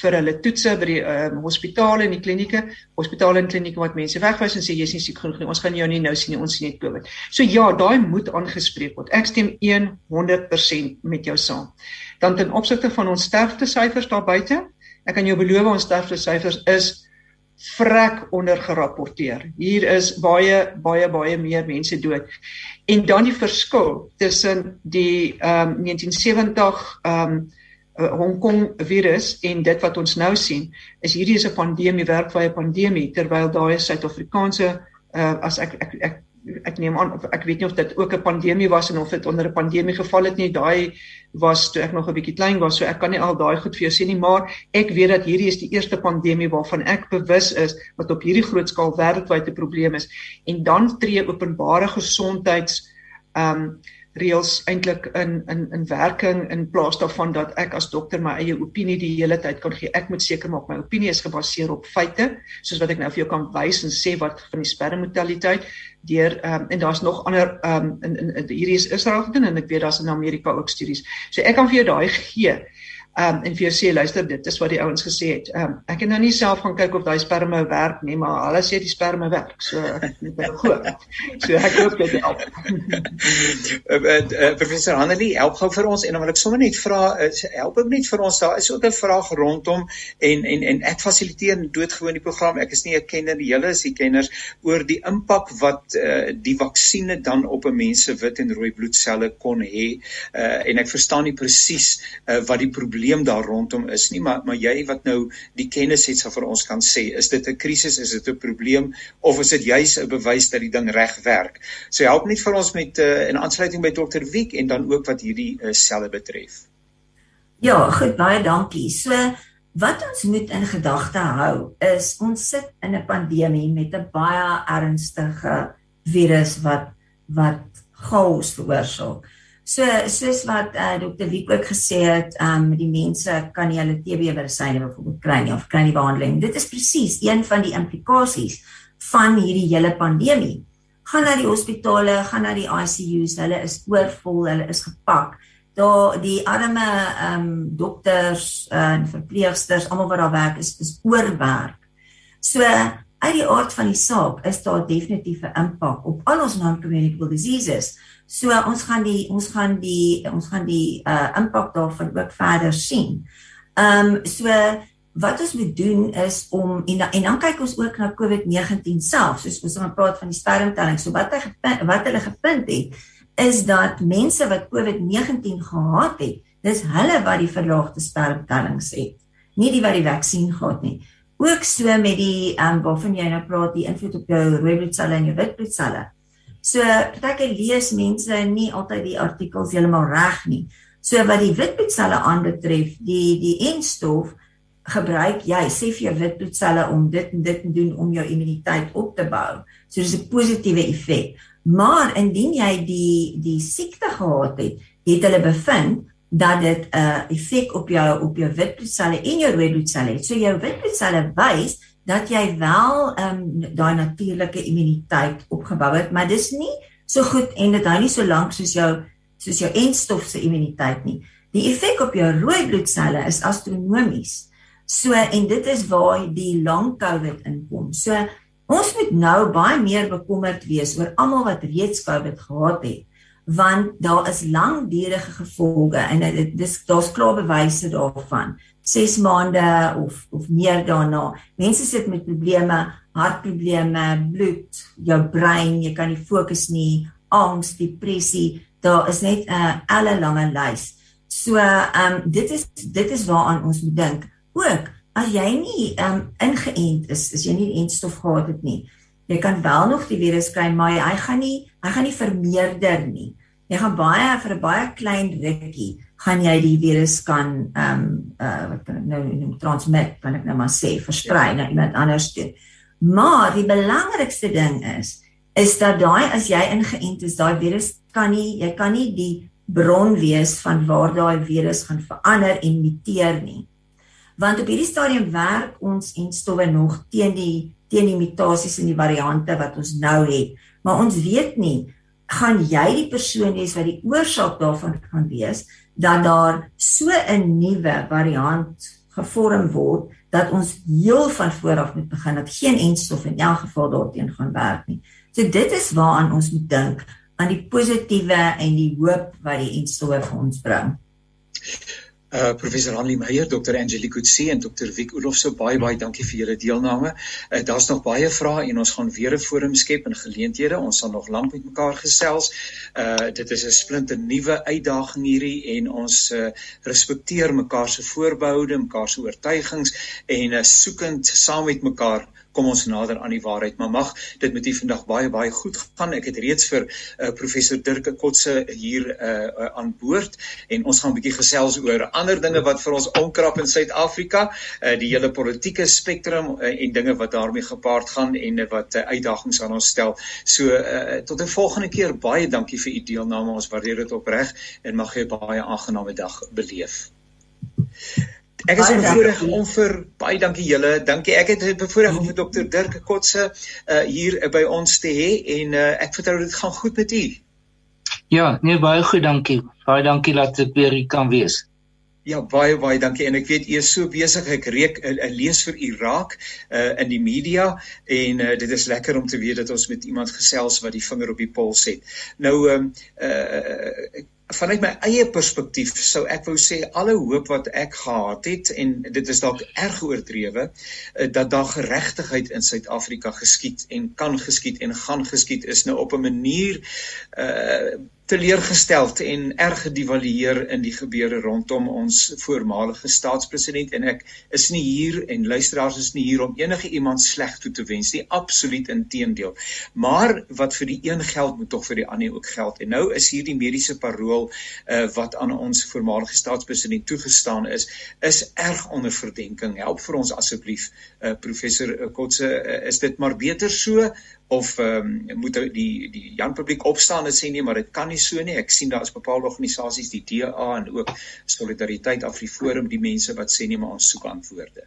vir hulle toetse by die ehm um, hospitale en die klinieke, hospitale en klinieke wat mense wegwys en sê jy's nie siek genoeg nie. Ons gaan jou nie nou sien nie, ons sien net COVID. So ja, daai moet aangespreek word. Ek stem 100% met jou saam. Dan ten opsigte van ons sterftesyfers daar buite, ek kan jou beloof ons sterftesyfers is vrek onder gerapporteer. Hier is baie baie baie meer mense dood. En dan die verskil tussen die ehm um, 1970 ehm um, Hong Kong virus en dit wat ons nou sien, is hierdie is 'n pandemie, werkwaardige pandemie terwyl daai Suid-Afrikaanse uh, as ek ek ek ek neem aan ek weet nie of dit ook 'n pandemie was en of dit onder 'n pandemie geval het nie. Daai was toe ek nog 'n bietjie klein was, so ek kan nie al daai goed vir jou sê nie, maar ek weet dat hierdie is die eerste pandemie waarvan ek bewus is wat op hierdie groot skaal wêreldwyd 'n probleem is. En dan tree openbare gesondheids ehm um, reëls eintlik in in in werking in plaas daarvan dat ek as dokter my eie opinie die hele tyd kan gee. Ek moet seker maak my opinie is gebaseer op feite, soos wat ek nou vir jou kan wys en sê wat van die spermamortaliteit deur um, en daar's nog ander um, in, in in hierdie is Israel gedoen en ek weet daar's in Amerika ook studies. So ek kan vir jou daai gee um, en vir jou sê luister dit is wat die ouens gesê het. Um, ek het nou nie self gaan kyk of daai sperma werk nie, maar hulle sê die sperma werk. So ek moet nou goed. So ek hoop dit help. uh, uh, professor Hanelie, help gou vir ons en dan wil ek sommer net vra uh, help ook net vir ons daar is ook 'n vraag rondom en en en ek fasiliteer doodgewoon die program. Ek is nie 'n kenner die hele is die kenners oor die impak wat uh, die vaksines dan op 'n mens se wit en rooi bloedselle kon hê. Uh, en ek verstaan nie presies uh, wat die probleem probleem daar rondom is nie, maar maar jy wat nou die kennis het sal vir ons kan sê, is dit 'n krisis, is dit 'n probleem of is dit juis 'n bewys dat die ding reg werk? So help net vir ons met uh, in aansluiting by dokter Wiek en dan ook wat hierdie uh, selle betref. Ja, goed, baie dankie. So wat ons moet in gedagte hou is ons sit in 'n pandemie met 'n baie ernstige virus wat wat chaos veroorsaak. So soos wat uh, Dr. Wiek ook gesê het, ehm um, die mense kan nie hulle TB medisyne byvoorbeeld kry nie of kry nie behandeling. Dit is presies een van die implikasies van hierdie hele pandemie. Gaan na die hospitale, gaan na die ICU's, hulle is oorvol, hulle is gepak. Daar die arme ehm um, dokters en uh, verpleegsters, almal wat daar werk is is oorwerk. So uit die aard van die saak is daar definitief 'n impak op al ons non-communicable diseases. So ons gaan die ons gaan die ons gaan die uh impak daarvan ook verder sien. Ehm um, so wat ons moet doen is om en, en dan kyk ons ook na COVID-19 self. Soos ons gaan praat van die spermtelling. So wat hy wat hulle gevind het is dat mense wat COVID-19 gehad het, dis hulle wat die verlaagde spermtellings het. Nie die wat die vaksin gehad nie. Ook so met die ehm um, waarvan jy nou praat, die invloed op jou rooi bloedselle en jou wit bloedselle. So partyke lees mense nie altyd die artikels heeltemal reg nie. So wat die witbloedselle aanbetref, die die enstof gebruik jy sê vir jou witbloedselle om dit en dit te doen om jou immuniteit op te bou. So dis 'n positiewe effek. Maar indien jy die die siekte gehad het, het hulle bevind dat dit 'n uh, effek op jou op jou witbloedselle en jou rooi bloedselle het. So jou witbloedselle wys dat jy wel ehm um, daai natuurlike immuniteit opgebou het, maar dis nie so goed en dit hou nie so lank soos jou soos jou enstof se immuniteit nie. Die effek op jou rooi bloedselle is astronomies. So en dit is waar die long COVID inkom. So ons moet nou baie meer bekommerd wees oor almal wat reeds COVID gehad het want daar is langdurige gevolge en dit dis daar's klaar bewyse daarvan 6 maande of of meer daarna. Mense sit met probleme, hartprobleme, bloed, jou brein, jy kan nie fokus nie, angs, depressie. Daar is net 'n uh, alle lange lys. So, ehm um, dit is dit is waaraan ons moet dink. Ook as jy nie ehm um, ingeënt is, as jy nie die entstof gehad het nie, jy kan wel nog die virus kry, maar hy gaan nie hy gaan nie vermeerder nie. Jy gaan baie vir 'n baie klein rukkie gaan jy die virus kan ehm um, uh wat kan ek nou noem transmit kan ek nou maar sê versprei na iemand anders toe. Maar die belangrikste ding is is dat daai as jy ingeënt is, daai virus kan nie jy kan nie die bron wees van waar daai virus gaan verander en muteer nie. Want op hierdie stadium werk ons en stowwe nog teen die teen die mutasies en die variante wat ons nou het. Maar ons weet nie gaan jy die persoon wees wat die oorsaak daarvan gaan wees dat daar so 'n nuwe variant gevorm word dat ons heel van voor af moet begin dat geen enstof in elk geval daarteen gaan werk nie. So dit is waaraan ons moet dink aan die positiewe en die hoop wat die enstof vir ons bring uh professor Hanlie Meyer, dokter Angelique Kutse en dokter Wiek Olof so baie baie dankie vir julle deelname. Uh, Daar's nog baie vrae en ons gaan weer 'n forum skep en geleenthede. Ons sal nog lank met mekaar gesels. Uh dit is 'n splinte nuwe uitdaging hierdie en ons uh respekteer mekaar se voorbehoude, mekaar se oortuigings en uh soekend saam met mekaar kom ons nader aan die waarheid. Maar mag dit met u vandag baie baie goed gaan. Ek het reeds vir uh, professor Dirk Kotse hier uh, aan boord en ons gaan 'n bietjie gesels oor ander dinge wat vir ons onkrap in Suid-Afrika, uh, die hele politieke spektrum uh, en dinge wat daarmee gepaard gaan en wat uh, uitdagings aan ons stel. So uh, tot 'n volgende keer baie dankie vir u deelname. Ons waardeer dit opreg en mag jy 'n baie aangename dag beleef. Ek is bevoorreg om vir baie dankie julle. Dankie. Ek het bevoorreg om vir dokter Dirk Kotse uh, hier by ons te hê en uh, ek vertrou dit gaan goed met u. Ja, nee baie goed, dankie. Baie dankie dat ek weer hier kan wees. Ja, baie baie dankie en ek weet u is so besig. Ek reek 'n uh, lees vir Irak uh, in die media en uh, dit is lekker om te weet dat ons met iemand gesels wat die vinger op die pols het. Nou ehm um, uh, vanuit my eie perspektief sou ek wou sê alle hoop wat ek gehad het en dit is dalk erg oordrewe eh, dat daar geregtigheid in Suid-Afrika geskied en kan geskied en gaan geskied is nou op 'n manier uh teleurgesteld en erg gedevalueer in die gebeure rondom ons voormalige staatspresident. En ek is nie hier en luisteraars is nie hier om enige iemand sleg toe te wens nie. Absoluut inteendeel. Maar wat vir die een geld moet tog vir die ander ook geld. En nou is hierdie mediese parol uh, wat aan ons voormalige staatspresident toegestaan is is erg onder verdenking. Help vir ons asseblief uh, professor Kotse uh, is dit maar beter so of ehm um, moet die die Jan publiek opstaan en sê nee maar dit kan nie so nie. Ek sien daar is bepaalde organisasies die DA en ook Solidariteit Afriforum die mense wat sê nee maar ons soek antwoorde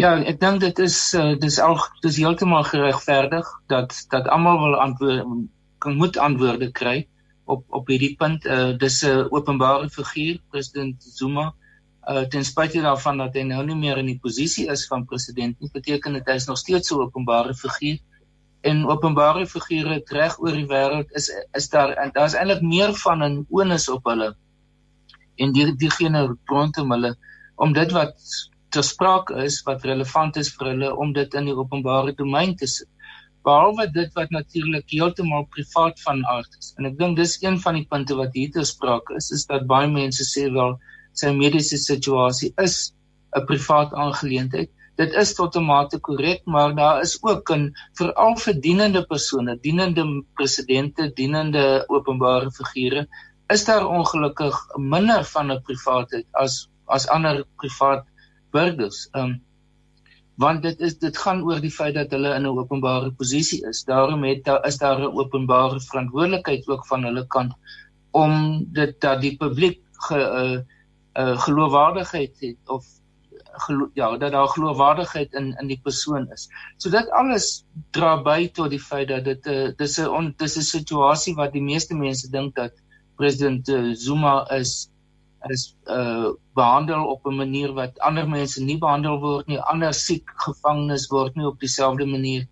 Ja ek dink dit is uh, dis al dis heeltemal geregverdig dat dat almal wil antwoord kan moet antwoorde kry op op hierdie punt. Uh, dis 'n openbare figuur president Zuma. Uh, ten spyte daarvan dat hy nou nie meer in die posisie is van president nie beteken dit hy is nog steeds 'n openbare figuur en openbare figure reg oor die wêreld is is daar en daar's eintlik meer van 'n onus op hulle en die diegene rondom hulle om dit wat ter sprake is wat relevant is vir hulle om dit in die openbare domein te sit. Behalwe dit wat natuurlik heeltemal privaat van aard is. En ek dink dis een van die punte wat hier ter sprake is is dat baie mense sê wel sy mediese situasie is 'n privaat aangeleentheid dit is tot 'n mate korrek, maar daar is ook 'n veral vir dienende persone, dienende presidente, dienende openbare figure, is daar ongelukkig minder van 'n privaatheid as as ander privaat burgers. Um want dit is dit gaan oor die feit dat hulle in 'n openbare posisie is. Daarom het daar is daar 'n openbare verantwoordelikheid ook van hulle kant om dit dat die publiek ge, uh, uh, geloofwaardigheid het of ja dat daar geloofwaardigheid in in die persoon is. So dit alles dra by tot die feit dat dit 'n uh, dis 'n dis 'n situasie wat die meeste mense dink dat president uh, Zuma is is uh behandel op 'n manier wat ander mense nie behandel word nie. Ander siek gevangenes word nie op dieselfde manier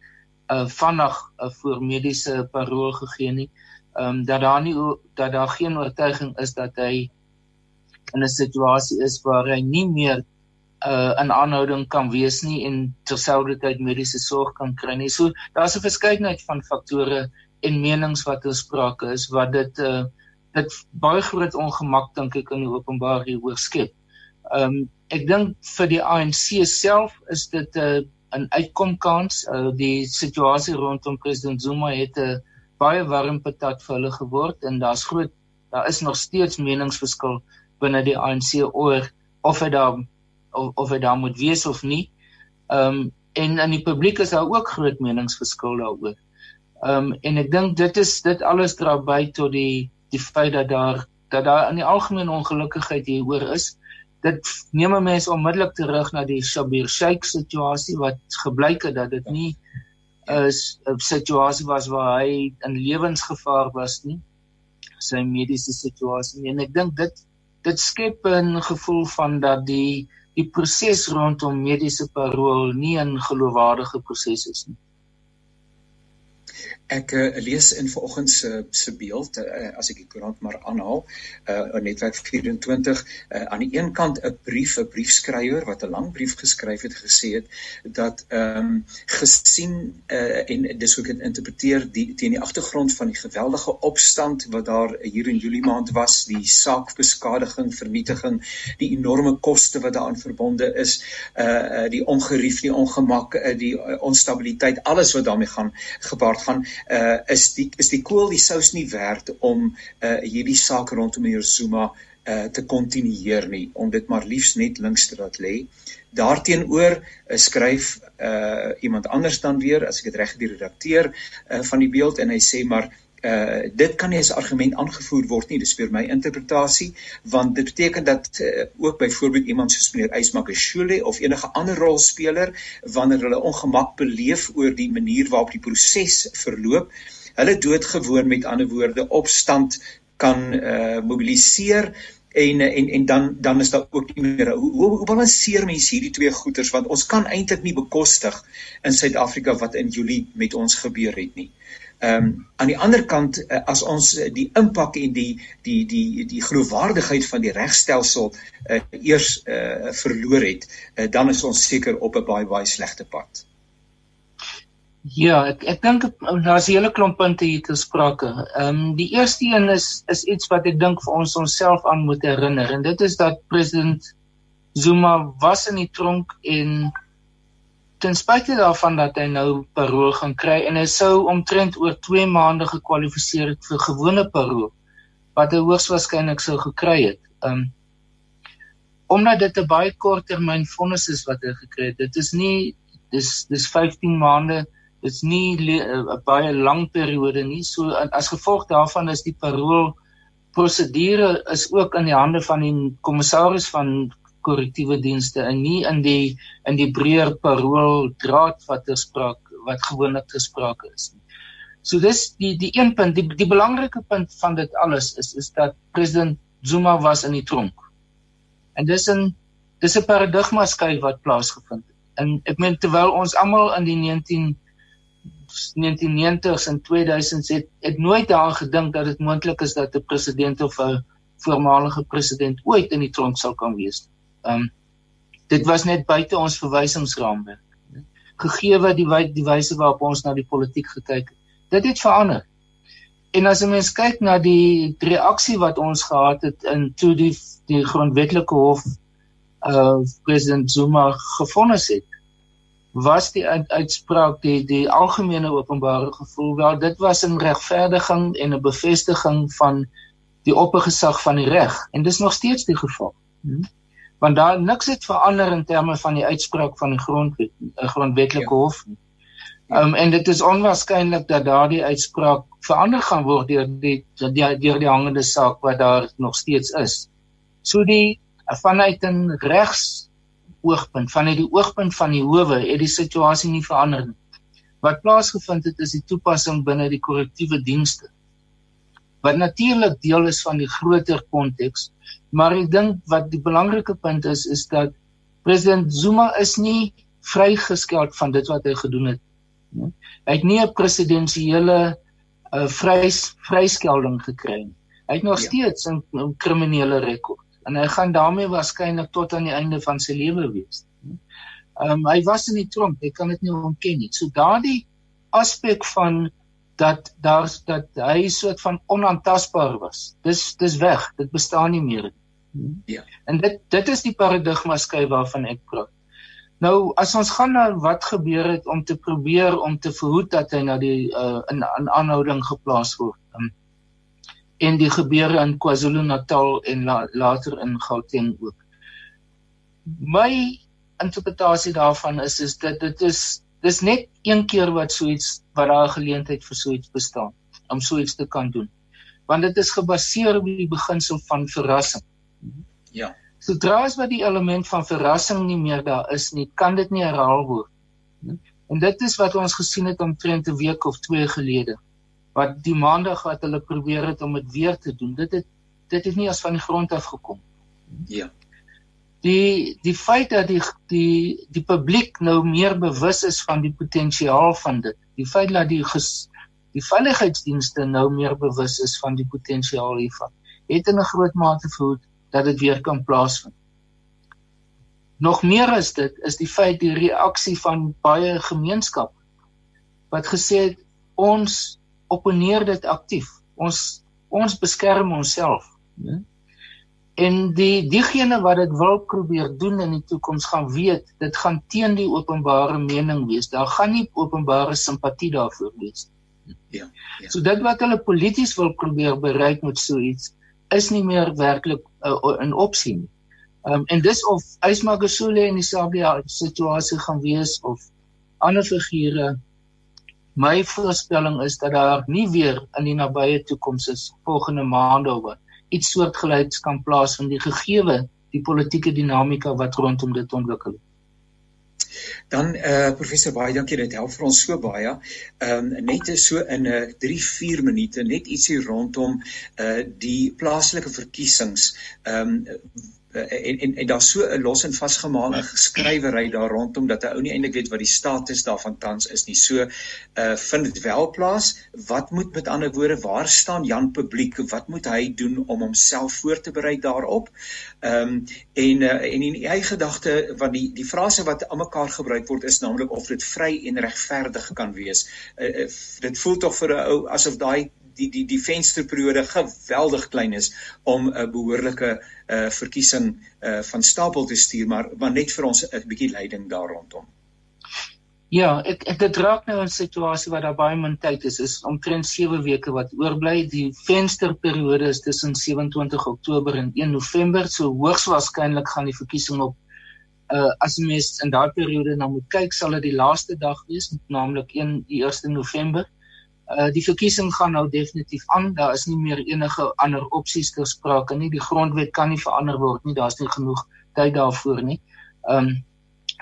uh vinnig uh, vir mediese parol gegee nie. Ehm um, dat daar nie dat daar geen oortuiging is dat hy in 'n situasie is waar hy nie meer uh in aanhouding kan wees nie en terselfdertyd mediese sorg kan kry nie. So daar's 'n verskeidenheid van faktore en menings wat ons sprake is wat dit uh dit baie groot ongemak dink ek in die openbaar hier oorskep. Um ek dink vir die ANC self is dit 'n uh, 'n uitkomkans. Uh die situasie rondom president Zuma het 'n uh, baie warm patat vir hulle geword en daar's groot daar is nog steeds meningsverskil binne die ANC oor of hy daar of of dit daar moet wees of nie. Ehm um, en in die publiek is daar ook groot meningsverskil daaroor. Ehm um, en ek dink dit is dit alles dra by tot die die feit dat daar dat daar in die algemeen ongelukkigheid hieroor is. Dit neem mense onmiddellik terug na die Shabir Sheikh situasie wat gebleik het dat dit nie is 'n situasie was waar hy in lewensgevaar was nie sy mediese situasie en ek dink dit dit skep 'n gevoel van dat die die proses rondom mediese parol nie 'n geloofwaardige proses is nie. Ek uh, lees in vanoggend se se beeld uh, as ek die koerant maar aanhaal uh, netwerk 24 uh, aan die een kant 'n brief 'n briefskrywer wat 'n lang brief geskryf het gesê het dat ehm um, gesien uh, en dis hoe ek dit interpreteer die teen die agtergrond van die geweldige opstand wat daar hier in Julie maand was die saakbeskadiging vernietiging die enorme koste wat daaraan verbonde is uh, die ongerief die ongemak uh, die uh, onstabiliteit alles wat daarmee gaan gepaard gaan uh is die is die kool die sous nie werd om uh hierdie saak rondom meneer Zuma uh te kontinueer nie om dit maar liefs net links te laat lê. Daarteenoor uh, skryf uh iemand anders dan weer as ek dit reg die redakteur uh van die beeld en hy sê maar uh dit kan nie as argument aangevoer word nie dis vir my interpretasie want dit beteken dat uh, ook byvoorbeeld iemand soos meneer Ysmakashule of enige ander rolspeler wanneer hulle ongemak beleef oor die manier waarop die proses verloop hulle doodgewoon met ander woorde opstand kan uh mobiliseer en en en dan dan is daar ook nie meer hoe hoe, hoe balanseer mense hierdie twee goeters want ons kan eintlik nie bekostig in Suid-Afrika wat in Julie met ons gebeur het nie. Ehm um, aan die ander kant uh, as ons uh, die impak en die die die die geloofwaardigheid van die regstelsel uh, eers uh, verloor het, uh, dan is ons seker op 'n baie baie slegte pad. Ja, ek ek dink daar's 'n hele klomp punte hier te sprake. Ehm um, die eerste een is is iets wat ek dink vir ons onsself aan moet herinner en dit is dat president Zuma was in die tronk en ten spyte daarvan dat hy nou parol gaan kry en hy sou omtrent oor 2 maande gekwalifiseer het vir gewone parol wat hy hoogs waarskynlik sou gekry het. Um omdat dit 'n baie kort termyn vonnis is wat hy gekry het. Dit is nie dis dis 15 maande. Dit's nie 'n baie lang periode nie. So as gevolg daarvan is die parol prosedure is ook in die hande van die kommissaris van korrektiewe dienste en nie in die in die breër parol draad wat gespreek wat gewoonlik gespreek is nie. So dis die die een punt, die die belangrike punt van dit alles is is dat president Zuma was in die tronk. En dis 'n dis 'n paradigma skuif wat plaasgevind het. En ek meen terwyl ons almal in die 19 1990s en 2000s het het nooit daaraan gedink dat dit moontlik is dat 'n president of 'n voormalige president ooit in die tronk sal kan wees. Ehm um, dit was net buite ons verwysingsraamwerk. Gegee wat die die wyse waarop ons na die politiek gekyk het. Dit het verander. En as 'n mens kyk na die reaksie wat ons gehad het in toe die die grondwetlike hof uh president Zuma gefonnis het was die uitspraak die die algemene openbare gevoel wel dit was 'n regverdiging en 'n bevestiging van die oppergesag van die reg en dis nog steeds die geval. Hmm want daar niks het verander in terme van die uitspraak van die grondwet 'n grondwetlike ja. hof nie. Ehm um, en dit is onwaarskynlik dat daardie uitspraak verander gaan word deur die deur die, die hangende saak wat daar nog steeds is. So die vanuit 'n regs oogpunt, vanuit die oogpunt van die howe, het die situasie nie verander nie. Wat plaasgevind het is die toepassing binne die korrektiewe dienste. Wat natuurlik deel is van die groter konteks Maar ek dink wat die belangrike punt is is dat president Zuma is nie vrygeskeld van dit wat hy gedoen het. Hy het nie 'n presidensiële uh, vrys vryskelding gekry nie. Hy het nog ja. steeds 'n kriminele rekord en hy gaan daarmee waarskynlik tot aan die einde van sy lewe wees. Ehm um, hy was in die tronk, ek kan dit nie ontken nie. So daardie aspek van dat daar's dat hy soort van onaantastbaar was. Dis dis weg, dit bestaan nie meer nie. Ja. En dit dit is die paradigma skei waarvan ek praat. Nou as ons gaan na wat gebeur het om te probeer om te verhoed dat hy na die uh, in in aanhouding geplaas word. Um, en die gebeure in KwaZulu-Natal en la, later in Gauteng ook. My interpretasie daarvan is is dit dit is dis net een keer wat so iets wat daar 'n geleentheid vir so iets bestaan om so iets te kan doen. Want dit is gebaseer op die beginsel van verrassing. Ja. Sodra as wat die element van verrassing nie meer daar is nie, kan dit nie herhaal word nie. En dit is wat ons gesien het omtrent 'n week of 2 gelede. Wat die maandag wat hulle probeer het om dit weer te doen, dit het dit het nie as van die grond af gekom. Ja. Die die feit dat die die die publiek nou meer bewus is van die potensiaal van dit. Die feit dat die ges, die veiligheidsdienste nou meer bewus is van die potensiaal hiervan het in 'n groot mate verhoed dat dit weer kan plaasvind. Nog meer is dit is die feit die reaksie van baie gemeenskappe wat gesê het ons opponeer dit aktief. Ons ons beskerm onsself, né? En die diegene wat dit wil probeer doen in die toekoms gaan weet dit gaan teen die openbare mening wees. Daar gaan nie openbare simpatie daarvoor wees. Ja. ja. So dit wat hulle polities wil probeer bereik met so iets is nie meer werklik uh, 'n opsie nie. Um, en dis of Ysma Gesule in dieselfde situasie gaan wees of ander figure. My voorspelling is dat daar nie weer in die nabye toekoms is volgende maande of iets soortgelyks kan plaas van die gegeewe die politieke dinamika wat rondom dit ontwikkel. Dan eh uh, professor baie dankie dit help vir ons so baie. Ehm um, net so in 'n uh, 3-4 minute net ietsie rondom eh uh, die plaaslike verkiesings. Ehm um, en en, en daar's so 'n los en vasgemaakte geskrywery daar rondom dat 'n ou nie eintlik weet wat die status daarvan tans is nie. So uh vind dit wel plaas. Wat moet met ander woorde waar staan Jan publiek? Wat moet hy doen om homself voor te berei daarop? Ehm um, en uh, en in eie gedagte wat die die frase wat almekaar gebruik word is naamlik of dit vry en regverdig kan wees. Uh, uh, dit voel tog vir 'n ou asof daai die die die vensterperiode geweldig klein is om 'n behoorlike uh verkiesing uh van stapel te stuur maar maar net vir ons 'n bietjie leiding daar rondom. Ja, ek ek dit raak nou 'n situasie waar daar baie min tyd is. Is omtrent 7 weke wat oorbly. Die vensterperiode is tussen 27 Oktober en 1 November. So hoogs waarskynlik gaan die verkiesing op uh as mens in daardie periode na moet kyk, sal dit die laaste dag wees, naamlik 1 die 1 November. Uh die verkiesing gaan nou definitief aan. Daar is nie meer enige ander opsies ter sprake nie. Die grondwet kan nie verander word nie. Daar's nie genoeg tyd daarvoor nie. Um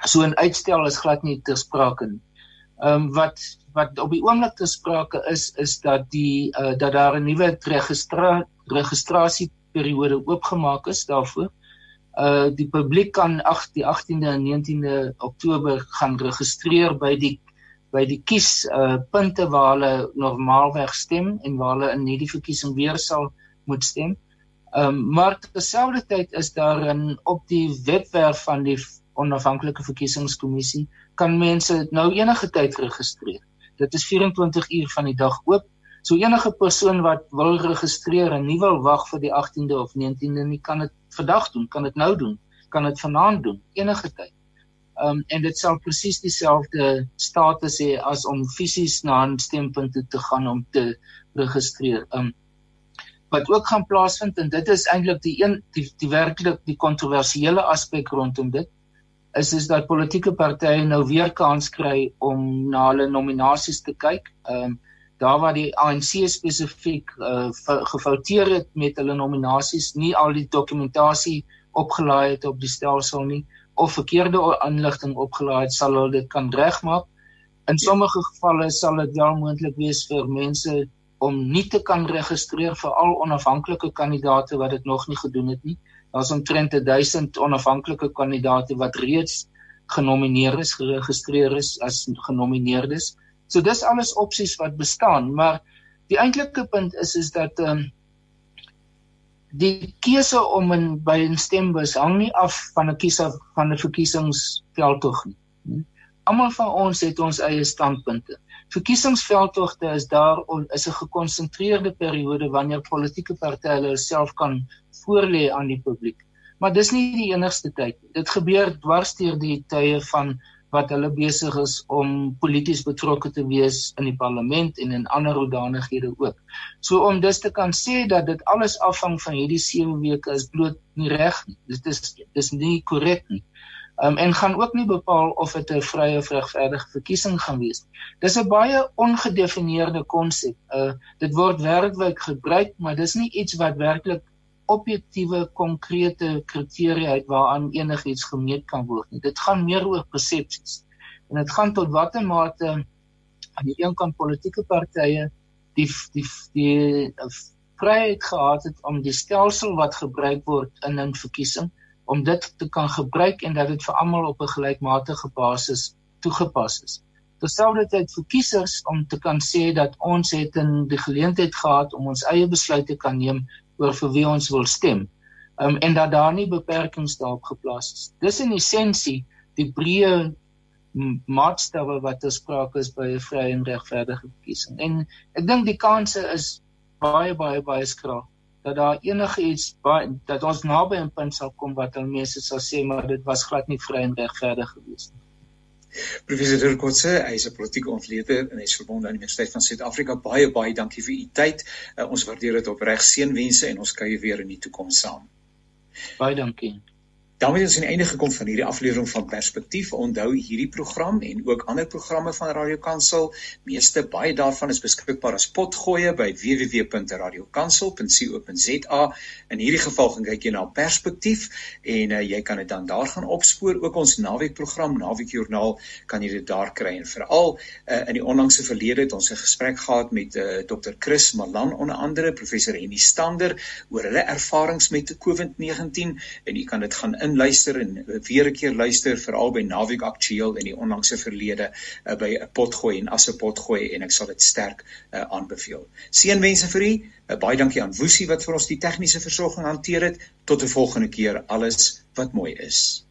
so 'n uitstel is glad nie ter sprake nie. Um wat wat op die oomblik ter sprake is is dat die uh dat daar 'n nuwe registra registrasieperiode oopgemaak is daarvoor. Uh die publiek kan ag die 18de en 19de Oktober gaan registreer by die by die kies uh punte waar hulle normaalweg stem en waar hulle in hierdie verkiesing weer sal moet stem. Um maar terselfdertyd is daar in op die webwerf van die onafhanklike verkiesingskommissie kan mense nou enige tyd registreer. Dit is 24 uur van die dag oop. So enige persoon wat wil registreer en nie wil wag vir die 18de of 19de nie, kan dit vandag doen, kan dit nou doen, kan dit vanaand doen, enige tyd um, en dit sal presies dieselfde status hê as om fisies na 'n stempunt te gaan om te registreer. Um wat ook gaan plaasvind en dit is eintlik die een die, die werklik die kontroversiële aspek rondom dit is is dat politieke partye nou weer kans kry om na hulle nominasies te kyk. Um daar waar die ANC spesifiek uh, gefouteer het met hulle nominasies, nie al die dokumentasie opgelaai het op die stelsel nie of verkeerde inligting opgelaai het, sal hulle dit kan regmaak. In sommige gevalle sal dit wel moontlik wees vir mense om nie te kan registreer vir al onafhanklike kandidaate wat dit nog nie gedoen het nie. Daar's omtrent 1000 onafhanklike kandidaate wat reeds genomineer is, geregistreer is as genomineerdes. So dis alles opsies wat bestaan, maar die eintlike punt is is dat ehm um, die keuse om in by 'n stembus hang nie af van 'n kiese van 'n verkiesingsveldtog nie. Almal van ons het ons eie standpunte. Verkiesingsveldtogte is daar om is 'n gekonsentreerde periode wanneer politieke partye hulle self kan voorlê aan die publiek. Maar dis nie die enigste tyd. Dit gebeur dwarsteer die tye van wat hulle besig is om polities betrokke te wees in die parlement en in ander hoedanighede ook. So om dus te kan sê dat dit alles afhang van hierdie 7 weke is bloot nie reg nie. Dit is dis nie korrek nie. Um, en gaan ook nie bepaal of dit 'n vrye of regverdige verkiesing gaan wees. Dis 'n baie ongedefinieerde konsep. Uh dit word werklik gebruik, maar dis nie iets wat werklik objektiewe konkrete kriteria uit waaraan enigiets gemeet kan word nie. Dit gaan meer oor persepsies. En dit gaan tot watter mate aan die een kant politieke partye die die die vryheid gehad het om die stelsel wat gebruik word in 'n verkiesing om dit te kan gebruik en dat dit vir almal op 'n gelykmatige basis toegepas is. terselfdertyd vir kiesers om te kan sê dat ons het in die geleentheid gehad om ons eie besluite kan neem oor vir wie ons wil stem. Um, en dat daar nie beperkings daarop geplaas is. Dis in essensie die breë maatstawwe wat gespreek is by 'n vrye en regverdige verkiesing. En ek dink die kanse is baie baie baie skraap dat daar enige iets baie dat ons naby 'n punt sal kom wat al mense sal sê maar dit was glad nie vry en regverdig gewees nie. Professor Dirkotse, hy is 'n politieke ontleder en hy is verbonde aan die Universiteit van Suid-Afrika. Baie baie dankie vir u tyd. Uh, ons waardeer dit opreg. Seënwense en ons kuier weer in die toekoms saam. Baie dankie. Daarmee is aan die einde gekom van hierdie aflewering van Perspektief. Onthou hierdie program en ook ander programme van Radio Kansel, meeste baie daarvan is beskikbaar as potgoeie by www.radiokansel.co.za. In hierdie geval gaan kyk jy na Perspektief en uh, jy kan dit dan daar gaan opspoor. Ook ons naweekprogram, Naweekjoernaal, kan jy dit daar kry en veral uh, in die onlangse verlede het ons 'n gesprek gehad met uh, Dr. Chris Malan onder andere, professor Henny Stander oor hulle ervarings met COVID-19 en jy kan dit gaan in luister en weer 'n keer luister veral by Naweek Aktueel in die onlangse verlede uh, by 'n potgooi en as 'n potgooi en ek sal dit sterk uh, aanbeveel. Seënwense vir u. Uh, baie dankie aan Woesie wat vir ons die tegniese versorging hanteer het. Tot 'n volgende keer. Alles wat mooi is.